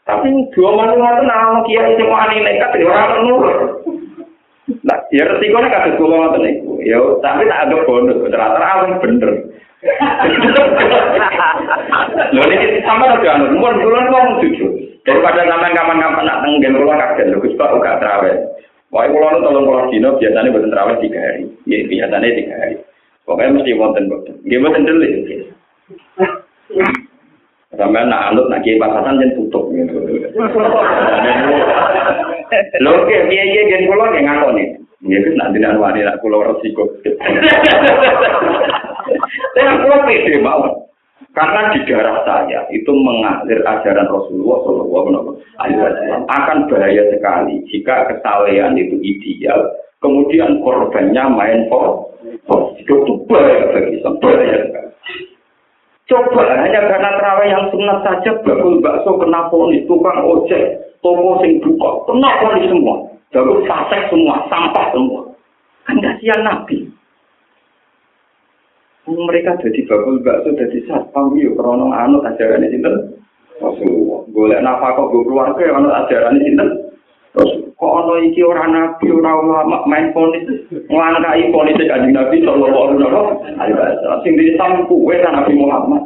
Tapi dua malam itu nama kiai sing wani nekat ya ora nurut. Nah, ya resikonya kata gue ngoten niku. Ya, tapi tak ada bonus, rata-rata bener. Lho ini sama udah anu, mun kula ngomong jujur. Daripada sampean kapan-kapan nak nang nggen kula kaget lho Gus Pak uga trawe. Wae kula nu tolong kula dino biasane boten trawe 3 hari. Ya biasane 3 hari. Pokoknya mesti wonten boten. Nggih boten delik. Sampai nak anut nak kiai pasatan jen tutup gitu. Lho, kiai jen kula nggih ngakoni. Ya kan nanti nanti wani nak pulau resiko. Pulau pede mau. Karena di darah saya itu mengalir ajaran Rasulullah Shallallahu Alaihi Wasallam akan bahaya sekali jika kesalehan itu ideal, kemudian korbannya main for, itu bahaya bagi bahaya sekali. Coba hanya karena terawih yang sunat saja bakul bakso kena ponis, tukang ojek, toko sing buka, kena ponis semua. Bagus fasek semua, sampah semua. Kan kasihan Nabi. Mereka jadi bakul bakso jadi satpam yuk krono anut ajaran sinten Rasulullah. Golek nafkah kok gue keluarga ya anut ajaran sinten Kok ono iki ora nabi ora ulama main ponis nglangkai ponis kanjeng Nabi sallallahu alaihi wasallam. Sing kuwe kan Nabi Muhammad.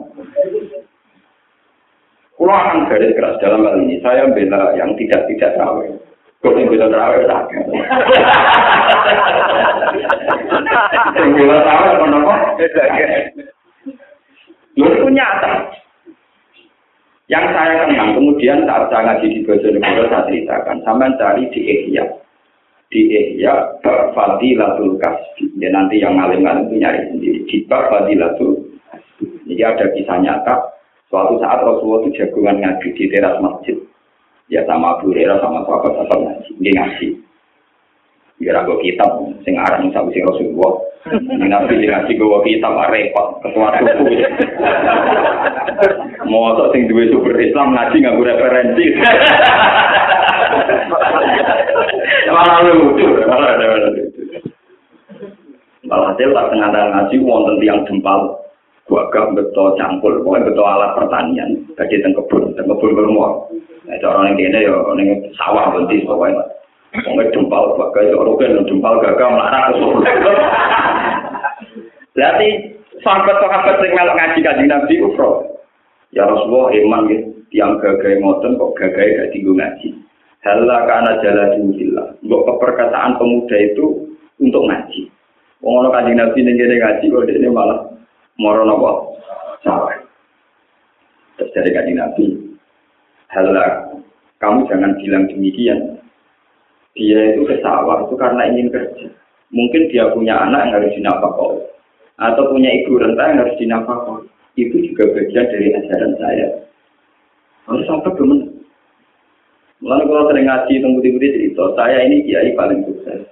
Kulo akan garis keras dalam hal ini. Saya bela yang tidak tidak tahu. Kok sing terawih sakit. Sing bisa terawih apa nopo? Lho itu nyata. Yang saya kenang, kemudian saat saya ngaji di Bojonegoro saya ceritakan, sampai cari di Ihya. Di Ihya, Fadilatul Kasbi. Ya nanti yang ngalim-ngalim itu nyari sendiri. Di Fadilatul Jadi ada kisah nyata, suatu saat Rasulullah itu jagungan ngaji di teras masjid ya sama Abu Hurairah sama sahabat-sahabat ngaji, ini ngaji. Biar aku kitab, sing aran yang sabu sing Rasulullah. Nabi sing ngaji gue kitab, repot, ketua suku. Mau sing duwe super Islam ngaji nggak referensi. Malah lucu, malah lucu. Malah hasil tak tengah ngaji, wonten tiang jempal. Gua betul campur, pokoknya betul alat pertanian. Bagi teng kebun, kebun bermuat. Nah, orang yang kene yo, ning sawah bentis pokoknya. Pokoknya jempal, bagai orang jempal gagal melarang ke Berarti sahabat-sahabat yang melok ngaji kaji Nabi Ufro. Ya Rasulullah iman ya, yang gagal ngoten kok gagal gak tinggal ngaji. Hala karena jalan billah. Untuk keperkasaan pemuda itu untuk ngaji. Wong ana kanjeng Nabi ning kene ngaji kok ini malah moro napa? Salah. Terus dari kanjeng Nabi, hala kamu jangan bilang demikian. Dia itu ke sawah itu karena ingin kerja. Mungkin dia punya anak yang harus dinafkahi atau punya ibu renta yang harus dinafkahi. Itu juga bagian dari ajaran saya. Harus sampai benar. Mulai kalau sering ngaji tunggu tiba cerita, saya ini kiai paling sukses.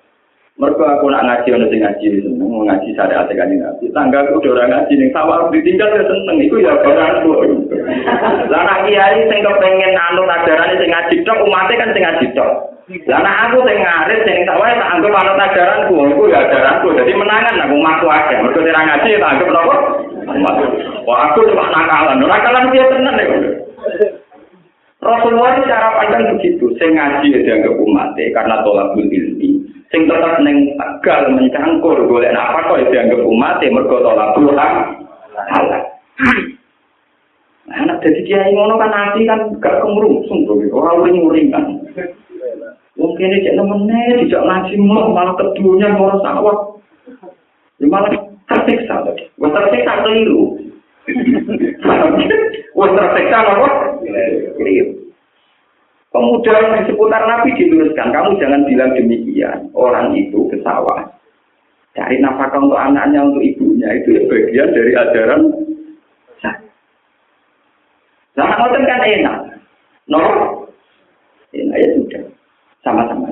Mereka aku nak ngaji ono sing ngaji seneng mau ngaji syariat kan ngaji. Tangga aku udah orang ngaji ning sawah ditinggal ya seneng iku ya barangku. Lah nak kiai sing kepengen anu ajarane sing ngaji tok umate kan sing ngaji tok. Lah nak aku sing ngarit sing tak wae tak anggap anut ajaranku iku ya ajaranku. Jadi menangan aku maku akeh. Mergo ora ngaji tak anggap napa? Wah aku cuma nakalan. Nakalan dia tenan ya. Rasulullah cara pandang begitu, sing ngaji ya dianggap umat karena tolak ilmi. Sing tetap neng tegal mencangkur golek apa kok ya dianggap umat mergo tolak Tuhan. Halal. Nah, anak jadi kiai ngono kan nanti kan gak kemurungsung tuh, orang lain nguringan. Mungkin ini cek nemennya, tidak ngaji mau malah keduanya mau sawah. Ya malah tersiksa. Wah tersiksa keliru. Wah tersiksa apa? Keliru. Pemuda di seputar Nabi diluruskan, kamu jangan bilang demikian. Orang itu ke sawah. Cari nafkah untuk anaknya, untuk ibunya. Itu ya bagian dari ajaran saya. Nah, ngoten kan enak. No? Enak ya sudah. Sama-sama.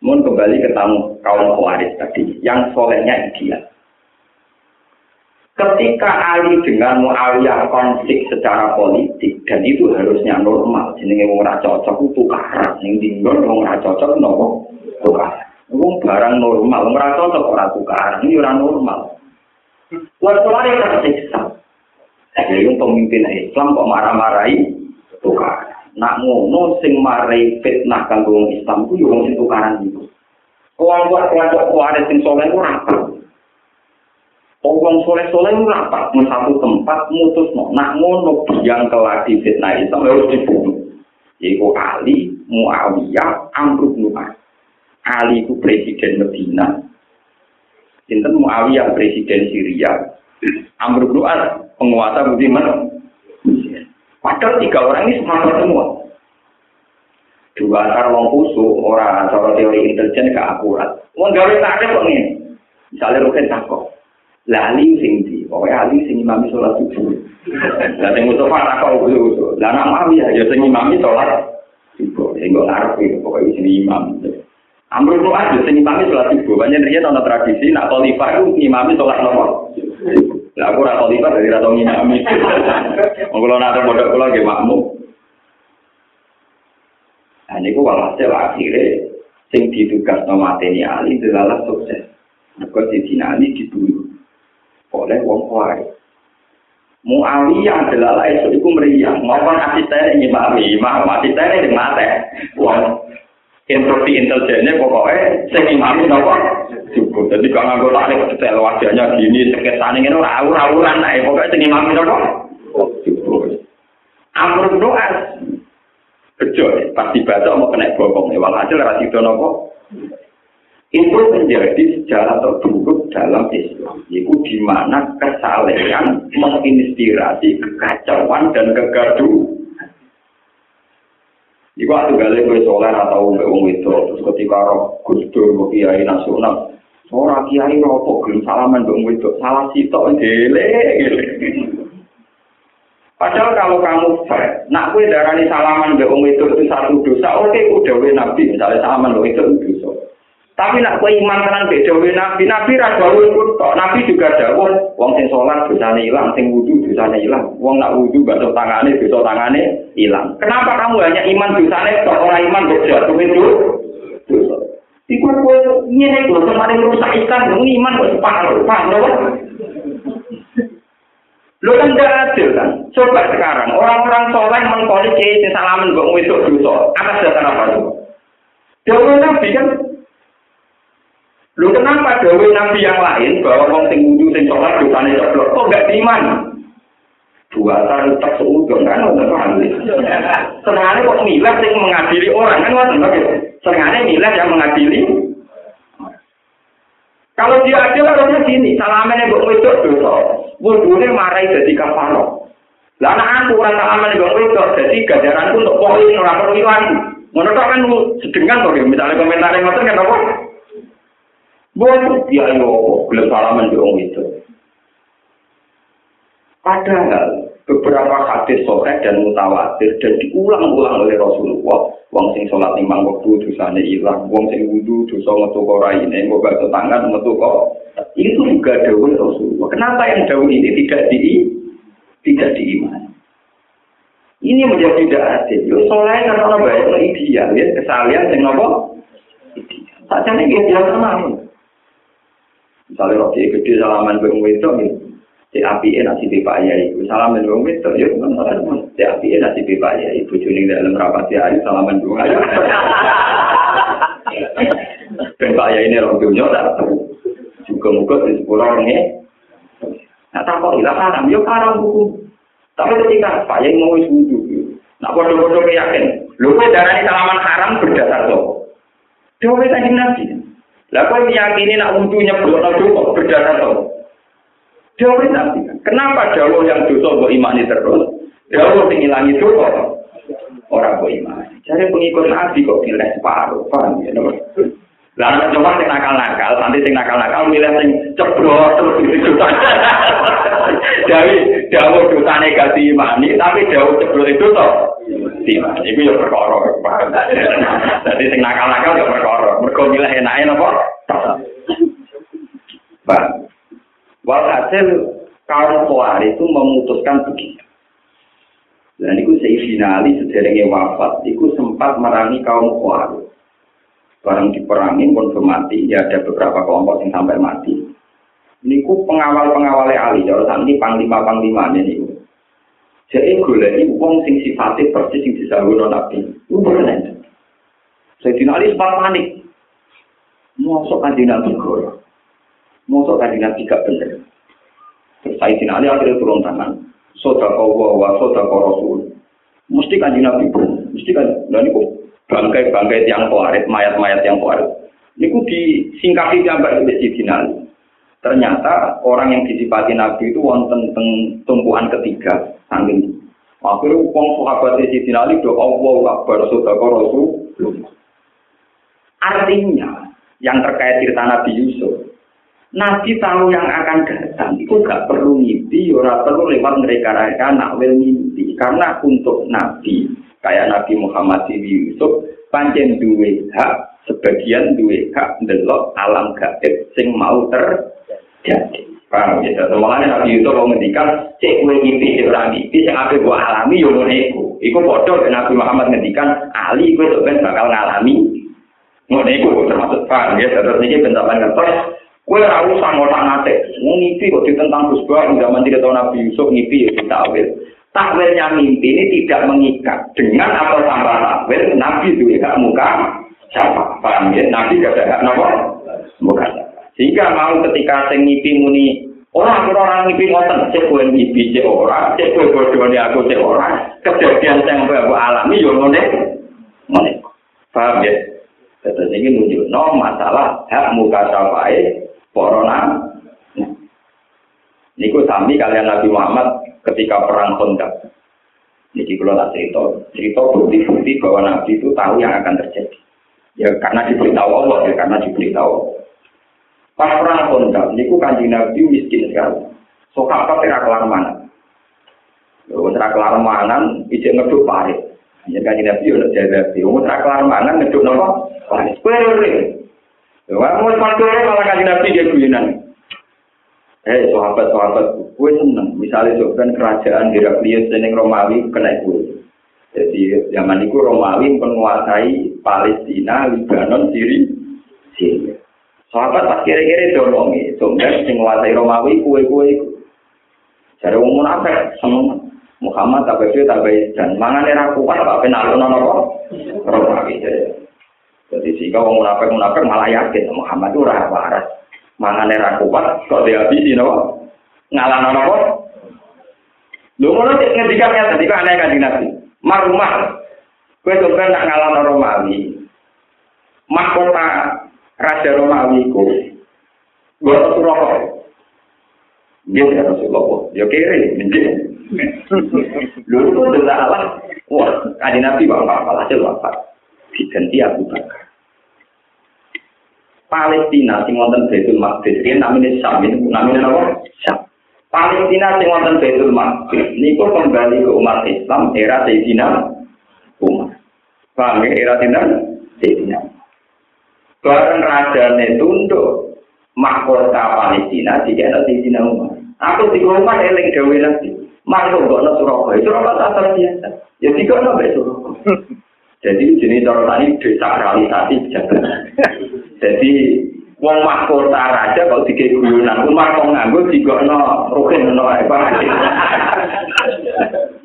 Mohon kembali ke tamu kaum Khawarij tadi. Yang solehnya ideal. Ketika Ali dengan Muawiyah konflik secara politik dan itu harusnya normal, jenenge wong ora cocok itu tukaran, ning dinggon wong ora cocok nopo tukaran. Wong barang normal, ora cocok ora tukaran, ini ora normal. Yang tersiksa. Jadi yang pemimpin Islam kok marah-marahi tukaran. Nak ngono sing marai fitnah kanggo wong Islam ku yo wong sing tukaran iku. Kelompok-kelompok kuat sing soleh ora Wong soleh-soleh itu rapat di satu tempat mutus no. Nak ngono yang keladi fitnah itu harus dibunuh. Yaitu Ali, Muawiyah, Amr bin Ali itu presiden Medina. Sinten Muawiyah presiden Syria. Amr bin penguasa Budiman. Padahal tiga orang ini semangat semua. Dua antar wong kusu, orang cara teori intelijen gak akurat. Wong gawe tak ada kok ini. Misalnya Rukin lali sing di pokoke ali sing imami salat subuh lah sing Mustafa tak kok usul lah nak mami ya sing imami salat subuh sing kok arep iki pokoke sing imam Amrul itu aja, sing imami sholat subuh. Banyak dia ada tradisi, nak khalifah itu imami sholat nomor. Lah aku rata khalifah dari rata imami. Kalau nak ada bodoh kalau gak makmum. Nah ini walhasil akhirnya, sing ditugas nama Teni Ali adalah sukses. Mereka di Ali dibunuh. Oleh wong kuai. Muawiyah adalah lain itu meriah. Maupun asisten ini mami, mau asisten ini mati. Wong instruksi intelijennya pokoknya sing imami nopo cukup. Jadi kalau nggak tarik detail wajahnya gini, sekitar ini rawur rawuran lah. Pokoknya sing imami nopo cukup. Amr doa. Bejo, pasti baca mau kena bokong. Walhasil rasido nopo. Itu menjadi sejarah terburuk dalam Islam. Itu di mana kesalehan menginspirasi kekacauan dan kegaduhan. Iku waktu gale kowe soleh atau mbek wong itu terus ketika roh Gusdur kiai nasional ora kiai ropo gelem salaman wong itu salah sitok dele Padahal kalau kamu fair, nak kue darani salaman mbek wong itu itu satu dosa, oke udah nabi misalnya salaman mbek itu dosa. Tapi nak kowe iman tenan mbek dawuh Nabi, Nabi ra dawuh tok. Nabi juga dawuh wong sing salat dosane ilang, sing wudu dosane ilang. Wong nak wudu gak tangane, dosa tangane ilang. Kenapa kamu hanya iman dosane tok ora iman mbek jatuh itu? Dosa. Iku kowe ngene kok kemarin rusak ikan, iman kok separuh, paham lho? Lo kan tidak adil kan? Coba sekarang, orang-orang soleh mengkoli kiai salaman gue wedok dosa. Atas dasar apa itu? Dewa Nabi kan Lu kenapa dawe nabi yang lain bahwa wong sing wudu sing sholat dosane ceblok kok enggak diiman? Dua tahun tak seudon kan udah paham. Senangnya kok milah sing mengadili orang kan ngoten lho. Senangnya milah yang mengadili. Kalau dia adil harusnya gini, salamene mbok wedok dosa. Wudune marai dadi kafaro. Lah aku ora salamene mbok wedok dadi ganjaranku untuk poin ora perlu ilang. Ngono kan sedengan to misalnya komentar yang ngoten kan apa? Buat dia yo belum salaman itu. Padahal beberapa hadis sore dan mutawatir dan diulang-ulang oleh Rasulullah. Wong sing sholat limang waktu dosane hilang, wong sing wudhu dosa metu kok ini, kok gak tangan metu kok. Itu juga dawuh Rasulullah. Kenapa yang dawuh ini tidak di tidak diimani? Ini menjadi tidak adil. Yo soleh karena orang baik ideal ya kesalian sing? Saja nih dia biasa Misalnya roti gede salaman bang wedok ya. Si api nasi di Pak Yai, salaman bang wedok ya bukan salah Si api nasi di Pak Yai, bujuni dalam rapat ya hari salaman bang Ayai. Dan Pak Yai ini orang dunia tahu. Juga di sepuluh orang ya. Nah tak kok hilang haram, ya haram hukum. Tapi ketika Pak Yai mau wudhu, nak bodoh-bodoh yakin, lu darah salaman haram berdasar tuh. Dewa tadi nabi. Lah kok meyakini nak wudhu nyebutno dosa berdasar to. Dawuh nabi. Kenapa dawuh yang dosa mbok imani terus? Dawuh sing ilangi dosa ora mbok imani. Jare pengikut nabi kok pilih separuh, paham ya? Lah nek coba sing nakal-nakal, nanti sing nakal-nakal milih sing ceblok terus dosa. Jadi dawuh dosane gak diimani, tapi dawuh ceblok itu toh Tidak, itu ya perkara. Jadi sing nakal-nakal ya perkara. Mergo milih enake napa? Pak. Walhasil kaum Khawarij itu memutuskan begitu. Dan itu finali sederenge wafat, itu sempat merangi kaum Khawarij. Barang diperangi pun mati, ya ada beberapa kelompok yang sampai mati. Ini pengawal-pengawalnya Ali, kalau saat ini panglima-panglimanya ini. Jadi golek wong sing sifatnya persis sing disahulu nabi. Itu benar. Saya Ali sempat panik. Mosok kanji nabi gol. Mosok kanji nabi gak bener. Terus saya Ali akhirnya turun tangan. Sodako wa sodako rasul. Mesti kanji nabi bener. Mesti kan. Dan ini bangkai-bangkai yang kuarit, mayat-mayat yang kuarit. Ini disingkapi gambar di Sayyidina Ali. Ternyata orang yang disipati Nabi itu wonten tumpuan ketiga saking. Akhirnya uang sahabat di sini Ali do Allah Akbar Sodako Rasul artinya yang terkait cerita Nabi Yusuf Nabi tahu yang akan datang itu gak perlu mimpi, ora perlu lewat mereka-mereka nak wil mimpi karena untuk Nabi kayak Nabi Muhammad Yusuf panjang duwe hak sebagian duwe hak ndelok alam gaib sing mau ter jadi paham ya. Makanya nabi itu mau ngendikan cek gue ngimpi cek orang ngimpi yang apa gue alami yo ngono iku. Iku bodoh nabi Muhammad ngendikan ali gue sebenarnya bakal ngalami. Ngono termasuk paham ya. Terus ini bentapan ngetos gue harus sama tak nate mau ngimpi kok tentang Gus Bah zaman tidak tahu Nabi Yusuf ngimpi ya takwil takwilnya mimpi ini tidak mengikat dengan atau tanpa takwil Nabi itu ya muka siapa? Paham ya? Nabi gak ada nomor muka Jika mau ketika sing ngipi muni orang orang ngipi ngoten cek kowe ngipi cek ora, cek kowe bodhone aku cek ora, kejadian sing aku alami yo ngene. Ngene. Paham ya? Terus ini nunjuk no masalah hak muka safai corona. Niku sami kalian Nabi Muhammad ketika perang Khandaq. Niki kalau tak cerita, cerita bukti-bukti bahwa Nabi itu tahu yang akan terjadi. Ya karena diberitahu Allah, ya karena diberitahu. Pas perang kondak, niku kanji nabi miskin sekali. So apa tidak kelar mana? Lalu tidak kelar mana, ijek ngeduk pahit. Ya kanji nabi sih. Umur tidak kelar mana, ngeduk nopo pahit. Kue Wah, mau malah kaji nabi dia guyonan. Eh, sahabat sahabat, gue seneng. Misalnya kan kerajaan Heraklius dan Romawi kena gue. Jadi zaman itu Romawi menguasai Palestina, Lebanon, Syria, Syria. Sahabat tak kira-kira dorong ya, sing wasai Romawi kue kue itu. Jadi umum apa? Semua Muhammad tak bersih tak baik dan mangan era kuat apa penalu nono kok Romawi jadi. Jadi jika umum apa umum malah yakin Muhammad ora rah waras. Mangan era kuat kok dia bisa nono ngalah nono kok. Lu mau nanti ngedikannya tadi kan aneh kan dinasti. Marumah, Kowe sumber nak ngalah Romawi. Mahkota raja Romawi ku gue tuh rokok dia tidak Rasulullah dia kiri menjadi Lho itu adalah Allah. Wah, ada Nabi wafat, hasil wafat. Diganti Abu Bakar. Palestina sing wonten Baitul Maqdis ini namanya Syam ini namanya apa? Syam. Palestina sing wonten Baitul Maqdis niku kembali ke umat Islam era Sayyidina Umar. Paham ya era Sayyidina Bareng rajane tunduk mahkota Palestina jika ada Sayyidina Umar. Aku di rumah eling gawe nanti. Masuk gak ada Surabaya, Surabaya tak biasa. Ya tiga ada Surabaya. Jadi jenis cara tadi desakralisasi jalan. Jadi wong mahkota raja kalau tiga guyonan, umar kok nganggur tiga no rukin no apa.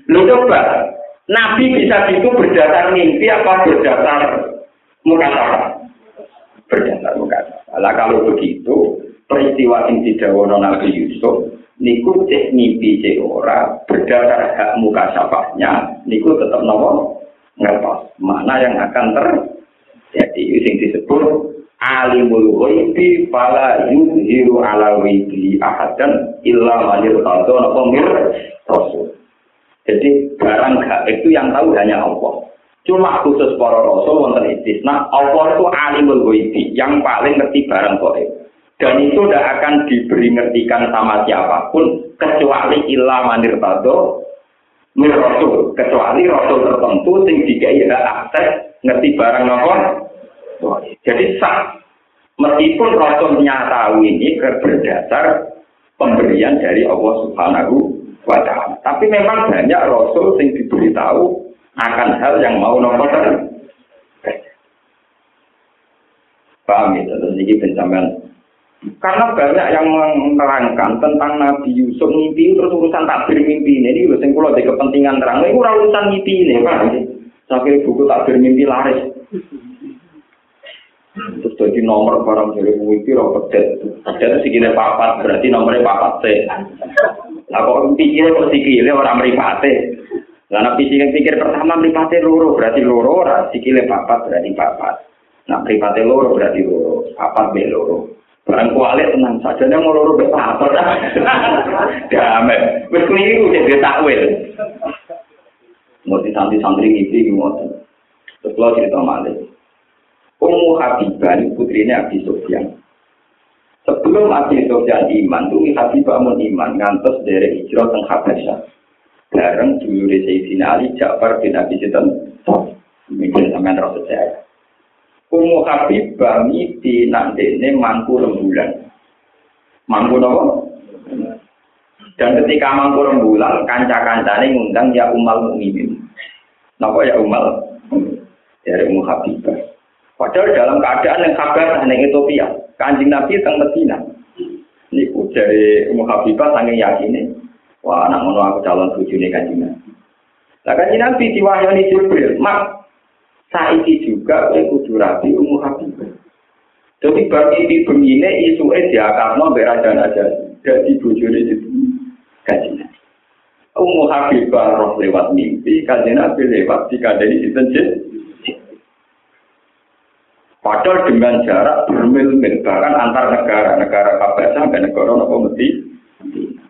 Lu coba, Nabi bisa gitu berdasar mimpi apa berdasar muka Berdasar muka Lah kalau begitu, peristiwa yang didawono Nabi Yusuf niku cek mimpi cek ora berdasar hak muka syafahnya niku tetap nopo? Ngertos. Mana yang akan terjadi sing disebut alimul ghaibi fala yuzhiru ala ghaibi ahadan illa man yartadha napa mir? Jadi barang gak itu yang tahu hanya Allah cuma khusus para rasul wonten istisna Allah itu alimul ghaibi yang paling ngerti barang gaib dan itu tidak akan diberi ngertikan sama siapa pun kecuali ilah manir tado mir rasul. Kecuali rasul tertentu sing dikai hak akses ngerti barang apa? Jadi sah. Meskipun rasulnya tahu ini berdasar pemberian dari Allah Subhanahu wa taala. Tapi memang banyak rasul sing diberitahu akan hal yang mau nopo paham ya terus ini pencapaian Karena banyak yang menerangkan tentang Nabi Yusuf mimpi terus urusan takbir mimpi ini. Ini urusan kalau ada kepentingan terang. Ini urusan mimpi ini, Pak. Sampai buku takbir mimpi laris. Terus jadi nomor barang jadi mimpi roh pedet. Pedet segini papat berarti nomornya papat C. Nah kok pikirnya kok orang meripate. Nah pikir pikir pertama meripate loro berarti loro, sikilnya papat berarti papat. Nah meripate loro berarti loro, papat be loro. Barang kualik tenang saja, dia mau loro apa Damai. Wis keliru jadi takwil. Mau santri-santri ngipi gimana? Terus lo cerita malik. Ummu Habibah ini putrinya Abi Sofyan. Sebelum Abi Sofyan iman, tuh Habibah mau iman ngantos dari hijrah teng Habasyah. Bareng dulu di Sayyidina Ali Ja'far bin Abi Sinten. Mungkin sampean rasa saya. Ummu Habibah mimpi nak dene mangku rembulan. Mangku nopo? Dan ketika mangku rembulan, kanca-kancane ngundang ya Umal Mukminin. Napa ya Umal? Dari Ummu Habibah. Padahal dalam keadaan yang kabar hanya Ethiopia, kanjeng Nabi teng Medina. Niku dari Ummu Habibah saking yakin wah anak aku calon bojone kanjeng Nabi. Lah kanjeng Nabi diwahyani Jibril, "Mak, saiki juga kowe kudu rapi umur habibah. Jadi bagi di begini isu eh dia karena berajan aja jadi bujuri itu kajian. Umur habibah roh lewat mimpi, kajian nabi lewat jika dari itu Padahal dengan jarak bermil-mil bahkan antar negara, negara kabar sampai negara nopo mesti.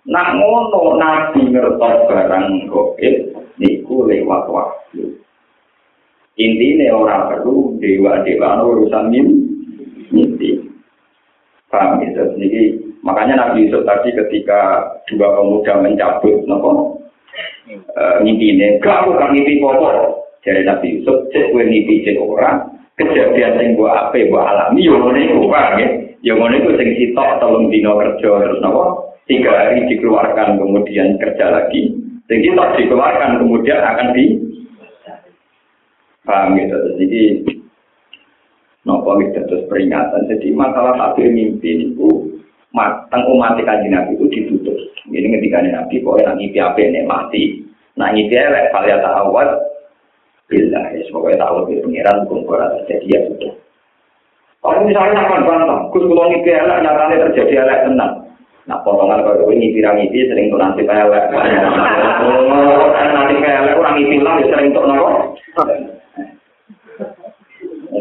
Nak ngono nabi ngertos barang goib niku lewat waktu. Intinya orang perlu dewa-dewa urusan mimpi. Paham gitu. Jadi makanya Nabi Yusuf tadi ketika dua pemuda mencabut nopo uh, mimpi ini, gak kan mimpi pokok. Jadi Nabi Yusuf cek gue mimpi cek orang, kejadian sing gua ape gua alami yo ngene iku Pak nggih. Yo ngene iku sing sitok telung dina kerja terus napa? Tiga hari dikeluarkan kemudian kerja lagi. Sing sitok dikeluarkan kemudian akan di paham gitu. Jadi nopo terus peringatan. Jadi masalah takdir mimpi itu matang umat kanji nabi itu ditutup. Ini ketika nabi kok yang ngipi apa nih mati. Nah ngipi elek kalian tawat bila ya semoga tahu di pengiran hukum koran terjadi ya sudah. Kalau misalnya akan bantah, kus kalau ngipi elek nyatanya terjadi elek tenang. Nah potongan kalau ini pirang ngipi sering tuh nanti elek. Oh, nanti elek orang ngipi lah sering tuh nopo.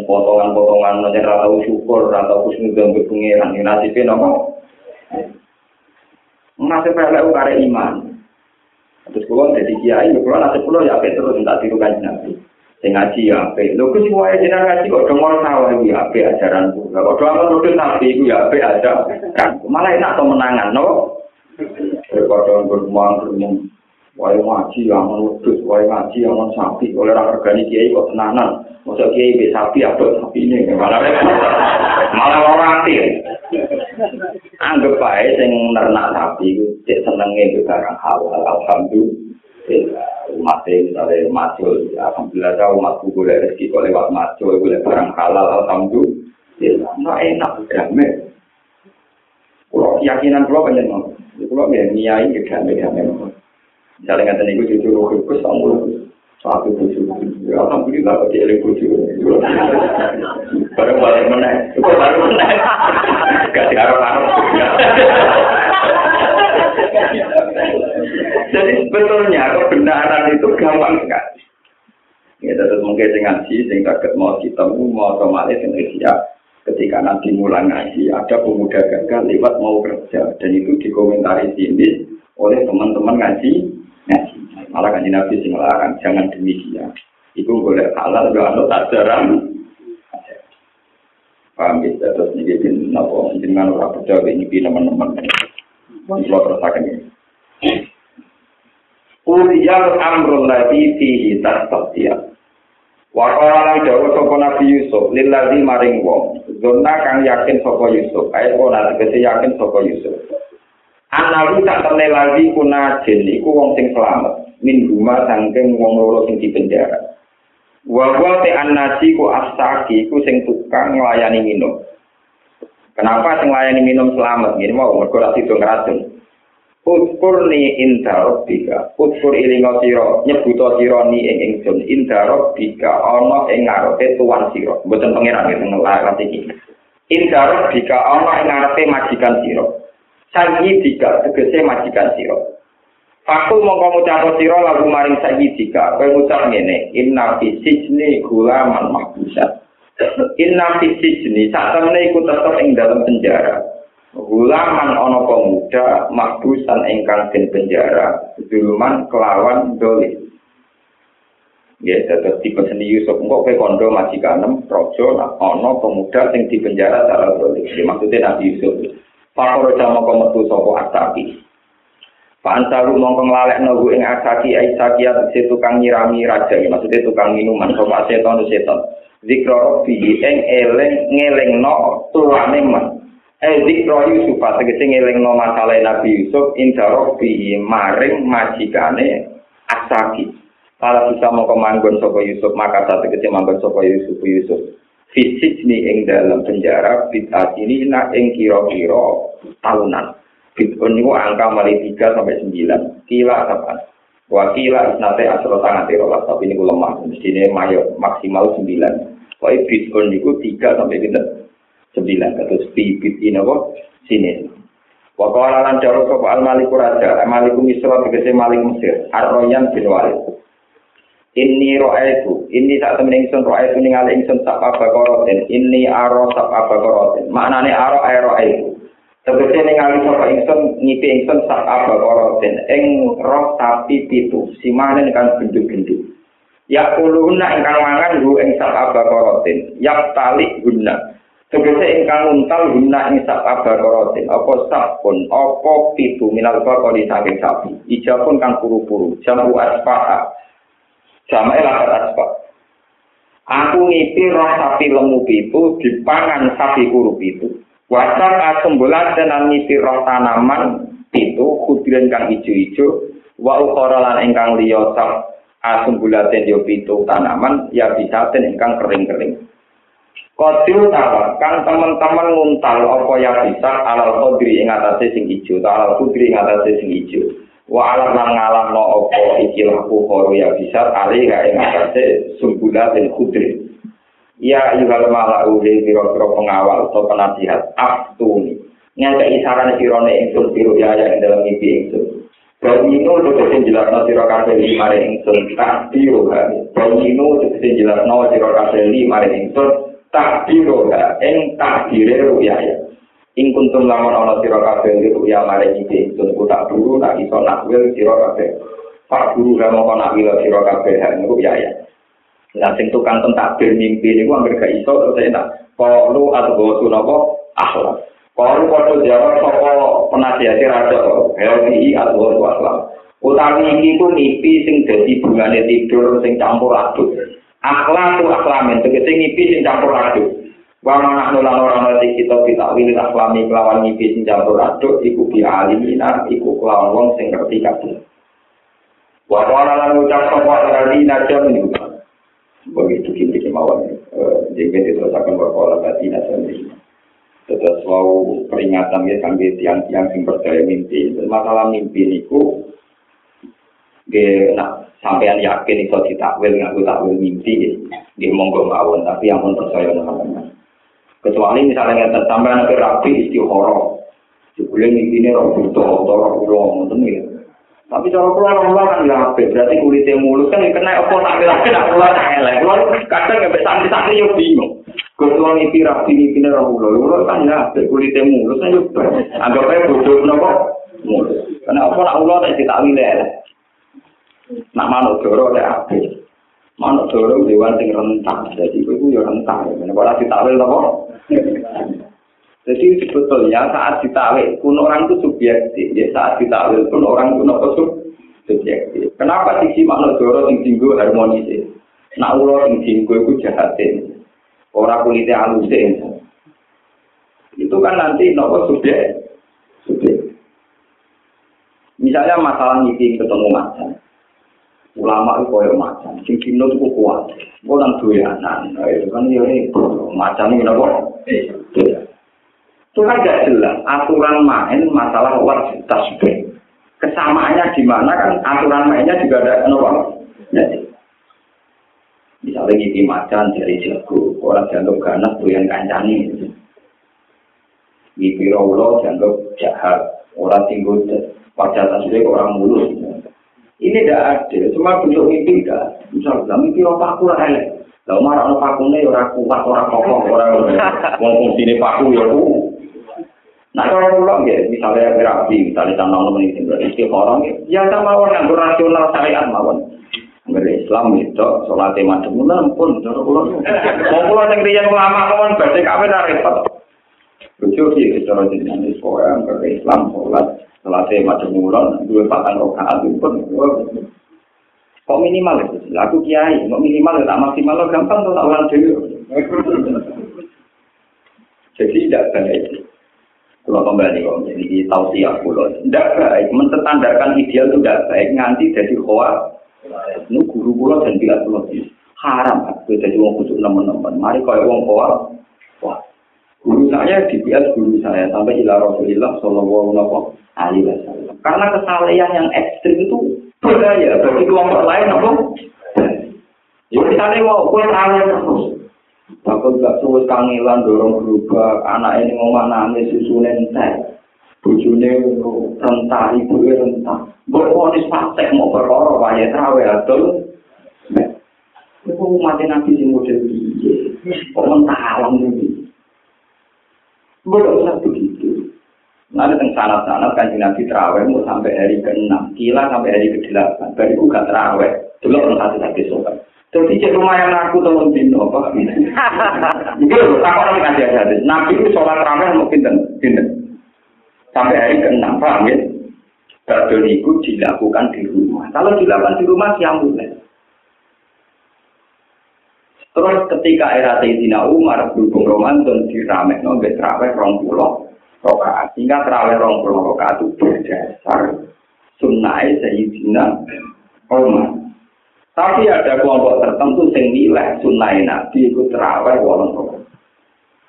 potongan-potongan nanti rata syukur, rata kusnudang berpengiran, ini nasibnya nopo. Nasib elek ukare iman. Terus kalau jadi kiai, kalau nasib kalau ya terus tak tiru kan nabi. Sing ngaji ya ape. Lho kus wae jenengan ngaji kok dongol sawah iki ape ajaranku. Lah kok doang nuduh nabi iku ya ape aja. Kan malah enak to menangan, no. Kok bermuang bermuang. Wae ngaji yang menudus, wae ngaji yang sapi. Oleh orang organik kiai kok tenanan. Masa kiai be sapi apa sapi ini? Malah malah orang aktif. Anggap bae sing nernak sapi iku cek senenge itu barang halal alhamdulillah. Umat misalnya macul, alhamdulillah tahu umat boleh rezeki kok lewat macul, boleh barang halal alhamdulillah. Nah enak damai. Kalau keyakinan kalau banyak mau, kalau ya niai damai damai. Misalnya nggak tahu jujur rukus sama satu tujuh. Alhamdulillah kok dia lebih tujuh. Baru balik mana? Baru mana? Gak diharap harap. Jadi sebetulnya kebenaran itu gampang sekali. Ya, terus mungkin dengan si, sing kaget mau ketemu, mau otomatis yang siap. Ketika nanti mulai ngaji, ada pemuda gagal lewat mau kerja. Dan itu dikomentari sini oleh teman-teman ngaji, ngaji. Malah kan Nabi sing jangan demikian. Iku boleh halal, gak ada ajaran. Paham ya, terus ini bin nopo, dengan orang percaya ini teman-teman. Kalau terusakan ini. Uliyal amrul ladhi fihi tasabdiyah. Wakala lan dawa sapa Nabi Yusuf lillazi maring wong. Zona kang yakin sapa Yusuf, ae ora tegese yakin sapa Yusuf. Analu tak temne lagi kuna jin iku wong sing selamat. Min guma sangking wong loro sing dipenjara. Wa wa te annasi ku astaki ku sing tukang nglayani minum. Kenapa sing nglayani minum selamat? Gini mau mergo ra sido ngracun. Utpurni inda robbika, utpur ilinga sira, nyebuta sira ni ing ingsun, inda robbika, ono ing ngarepe tuan sira. Mboten pengiran itu ngelarat iki. Inda robbika, ono ing ngarepe majikan siro. Sangi dika, tegese majikan sira. Fakul mongko ngucap sira lagu maring sangi dika, kue ngucap ngene, inna fisijni gulaman mahbusat. Inna fisijni, saat temennya ikut tetap ing dalam penjara. Ulaman ana pemuda mahbusan ingkang den penjara zulman kelawan dolim. Ya, tetep tipe seni Yusuf, kok kayak kondo masih kanem, rojo, nah, pemuda, sing dipenjara penjara, cara boleh. Ya, maksudnya Nabi Yusuf, Pak Roja mau ke Mertu Sopo Asaki. Pak Ansaru mau ke ngelalek nunggu yang Asaki, Aisaki, atau tukang nyirami raja, ya, maksudnya tukang minuman, Sopo Asetan, Seton. Zikro Robi, ing eleng, ngelingno no, tuane. Eh zikro Yusuf tegese ngelingno masalah Nabi Yusuf inda robbi maring majikane Asaki. Kalau bisa mau kemanggon sapa Yusuf maka saat tegese manggon sapa Yusuf Yusuf. Fisik ini ing dalam penjara bid'at ini nak ing kira-kira tahunan. Bid'un itu angka mali 3 sampai 9. Kila kapan? Wakila isnate asro sangat terolas, tapi ini lemah. Mestinya mayo maksimal 9. Pokoknya bid'un itu 3 sampai 9. Sembilan kados bibit ini apa sini Wakala lan jaro sapa al maliku raja maliku misra tegese malik mesir arroyan bin walid Ini ro'aitu, ini tak temen ingsun ro'aitu ningali ingsun sak abakorotin, ini aro sak abakorotin. Maknane aro ae ro'aitu. Tegese ningali sapa ingsun ngipi ingsun sak abakorotin, ing roh sapi pitu, simanen kan bendu-bendu. Ya kuluna ingkang mangan hu ing sak abakorotin, yak tali guna. Tegese ingkang untal guna ing sak abakorotin, apa sabun, apa pitu minal bakori saking sapi. Ijapun kang puru-puru, jamu aspaha. Jamae lakat aspa. Aku ngipi roh sapi lemu pitu dipangan sapi kuru pitu. Wasak asumbulan dan ngipi roh tanaman pitu kudiran kang ijo-ijo wa ukhara lan ingkang liya sak asumbulan yo pitu tanaman ya bisa ten ingkang kering-kering. Kodil tawa, kan teman-teman nguntal apa ya bisa alal kodri ing atase sing ijo, alal kudri ing atase sing ijo. Wa alam lan ngalam no apa iki laku koro ya bisa ali ga ing atase dan kudri. Ya yuhal malau di biro-biro pengawal atau penasihat aftuni. Nyata isaran sirone ingsun biru ya yang dalam mimpi ingsun. Dan ini untuk sing jelas no siro kabeh lima ingsun tak biru. Dan jelas no siro kabeh lima ingsun takdiroha ing takdire ruya ya. Ing kuntum lamun ana sira kabeh ruya mare iki ingsun ku tak dulu tak iso nakwil sira kabeh. Pak guru ga moko nakwil sira kabeh ruya ya. Lah sing tukang takdir mimpi niku anggere gak iso terus enak perlu atau gosu napa? Akhlak kalau foto jawab sapa penasihat raja? LPI atau gosu akhlak utawi iki ku mimpi sing dadi bungane tidur sing campur aduk akhlak akhlamin tegese ngipi sing campur aduk. Wa mana nulan ora ana kita kita wilih akhlami kelawan ngipi sing campur aduk iku bi alimina iku kelawan wong sing ngerti kabeh. Wa ora lan ucap sapa najam niku begitu kini kemauan jadi itu akan berkola tadi niku. Terus wow peringatan ya sampai tiang-tiang sing percaya mimpi. Masalah mimpi niku, nak sampean yakin iso ditakwil ngaku takwil mimpi di monggo mawon tapi yang pun percaya teman-teman. Kecuali misalnya nggak sampean ke rapi istihoro jebule mimpi ini roh butuh roh ulo ngoten ya tapi cara kula ora kan ya apik berarti kulitnya mulus kan kena apa tak lagi nak kula tak elek. Kula kadang nggak bisa santri yo bingung. Ketua mimpi rapi mimpi ini roh ulo ulo kan ya apik kulitnya mulus kan yo anggap aja bodoh nopo mulus. Karena apa nak ulo tak ditakwil elek Nak manuk doro ada api. Manuk doro dewan sing rentang. Jadi itu ya rentang. Ini kalau ditawil apa? Jadi sebetulnya saat ditawil pun orang itu subjektif. Ya saat ditawil pun orang itu apa subjektif. Kenapa sisi manuk doro sing tinggu harmonis? Nak ulo sing tinggu itu jahatin. Orang kulitnya halusin. Itu kan nanti nopo subjek. Subjek. Misalnya masalah ngisi ketemu macam. Ulama itu koyo macam sing kino itu kuat. Gue nang doyanan. Itu kan ya ini macam ini apa itu kan gak jelas aturan main masalah wajib tasbih. Kesamaannya di mana kan? Aturan mainnya juga ada apa misalnya gini macan dari jago orang jantung ganas doyan kancani. Gipi rawlo jantung jahat orang tinggal wajah tasbih orang mulus ini tidak adil, cuma bentuk mimpi tidak. Misal bilang mimpi orang paku lah elek. Lah marah orang paku nih ora kuat ora kokoh ora orang fungsi ini paku ya uh. ku. Nah kalau pulang ya misalnya berapi, misalnya tanah orang ini berarti si orang ya sama orang yang berasional syariat mawon. Ngeri Islam itu, sholat yang macam mana pun, mau pulang sing kerjaan ulama kawan, badhe kabeh dah repot. Lucu sih, secara jenis-jenis, pokoknya Islam, sholat, Selesai macam mulon, dua patang rokaat itu pun. Kok minimal itu? Aku kiai, mau minimal tak maksimal lo gampang tuh tak ulang dulu. Jadi tidak baik. Kalau kembali kok jadi tahu siap pulau. Tidak baik, mentetandarkan ideal itu tidak baik. Nganti jadi khoa. Ini guru pulau dan tidak pulau haram. Aku jadi uang khusus teman-teman. Mari kau uang khoa. Wah, guru saya dibias guru saya sampai ila Rasulullah Shallallahu Alaihi Wasallam. Karena kesalahan yang ekstrim itu berbahaya bagi kelompok lain, apa? Ya misalnya mau kue terawih terus, takut gak terus kangelan dorong berubah, anak ini mau nangis susu nentek, bujune rentah, ibu rentah, berponis praktek mau berkorok, wajah terawih atau Itu mati nabi si model kok mentah alam ini. Belum usah begitu. Nanti teng sana sana kan nabi teraweh mau sampai hari ke enam, kila sampai hari ke delapan. Baru itu gak teraweh, dulu orang satu lagi sobat. Jadi cek rumah yang aku tahun dino apa? Itu aku nanti kan dia jadi. Nabi itu sholat teraweh mau pinter, pinter. Sampai hari ke enam, paham ya? Badul itu dilakukan di rumah. Kalau dilakukan di rumah, siang mulai. Terus ketika era Sayyidina Umar berhubung Ramadan diramek no terawih rong pulau. Sehingga terawih rong pulau itu berdasar sunnah Sayyidina Umar. Tapi ada kelompok tertentu yang nilai sunnah Nabi itu terawih rokaat.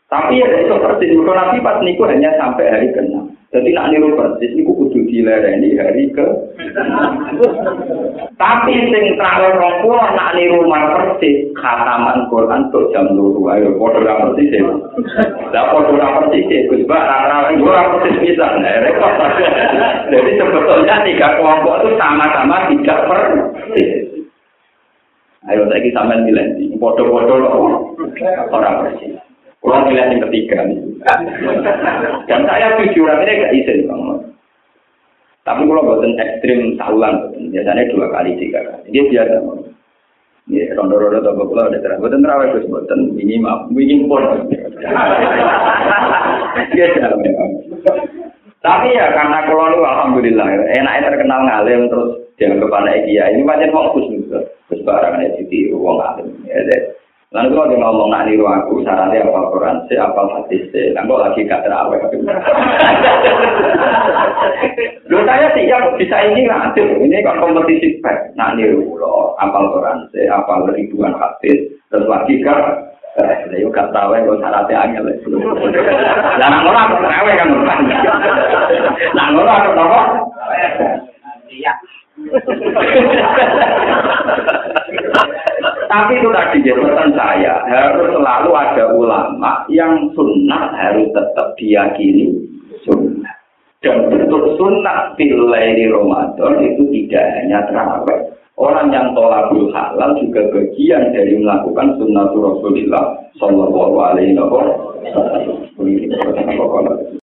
Tapi ya itu persis, Nabi pas niku hanya sampai hari ke-6. Jadi nak niru persis niku kudu dilereni hari ke. Tapi sing rong puluh nak niru mar persis khataman Quran tuh jam loro ayo padha ra persis. E. Lah padha ra persis e Gus Ba ra ora persis bisa nah repot. Jadi sebetulnya tiga kelompok itu sama-sama tidak persis. Ayo saiki sampean bilang, padha-padha ora persis. Kurang nilai yang ketiga nih. Dan saya jujur ini gak izin bang. Tapi kalau buatan ekstrim sahulan, biasanya dua kali tiga kali. Dia biasa. Ya, rondo-rondo atau pulau ada terang. Buatan terawih terus buatan ini maaf, ini pun. Dia jalan memang. Tapi ya karena kalau lu alhamdulillah enaknya terkenal ngalim terus jangan kepada dia ini macam mau khusus Terus barang ada di uang ngalim. Ya, Lalu kalau dia ngomong nak niru aku, syaratnya apa Quran, si apa hadis, si, kok lagi gak terawih. Lu saya siap bisa ini lanjut, ini kan kompetisi baik. Nak niru lo, apal Quran, si apa ribuan hadis, terus lagi gak Lah yo gak tahu kok syaratnya angel. Lah nang ora aku terawih kan. Nang ora apa? Iya. Tapi itu tadi jabatan saya harus selalu ada ulama yang sunnah harus tetap diyakini sunnah. Dan bentuk sunnah pilih di Ramadan itu tidak hanya terawih. Orang yang tolabul halal juga bagian dari melakukan sunnah Rasulullah Sallallahu Alaihi Wasallam.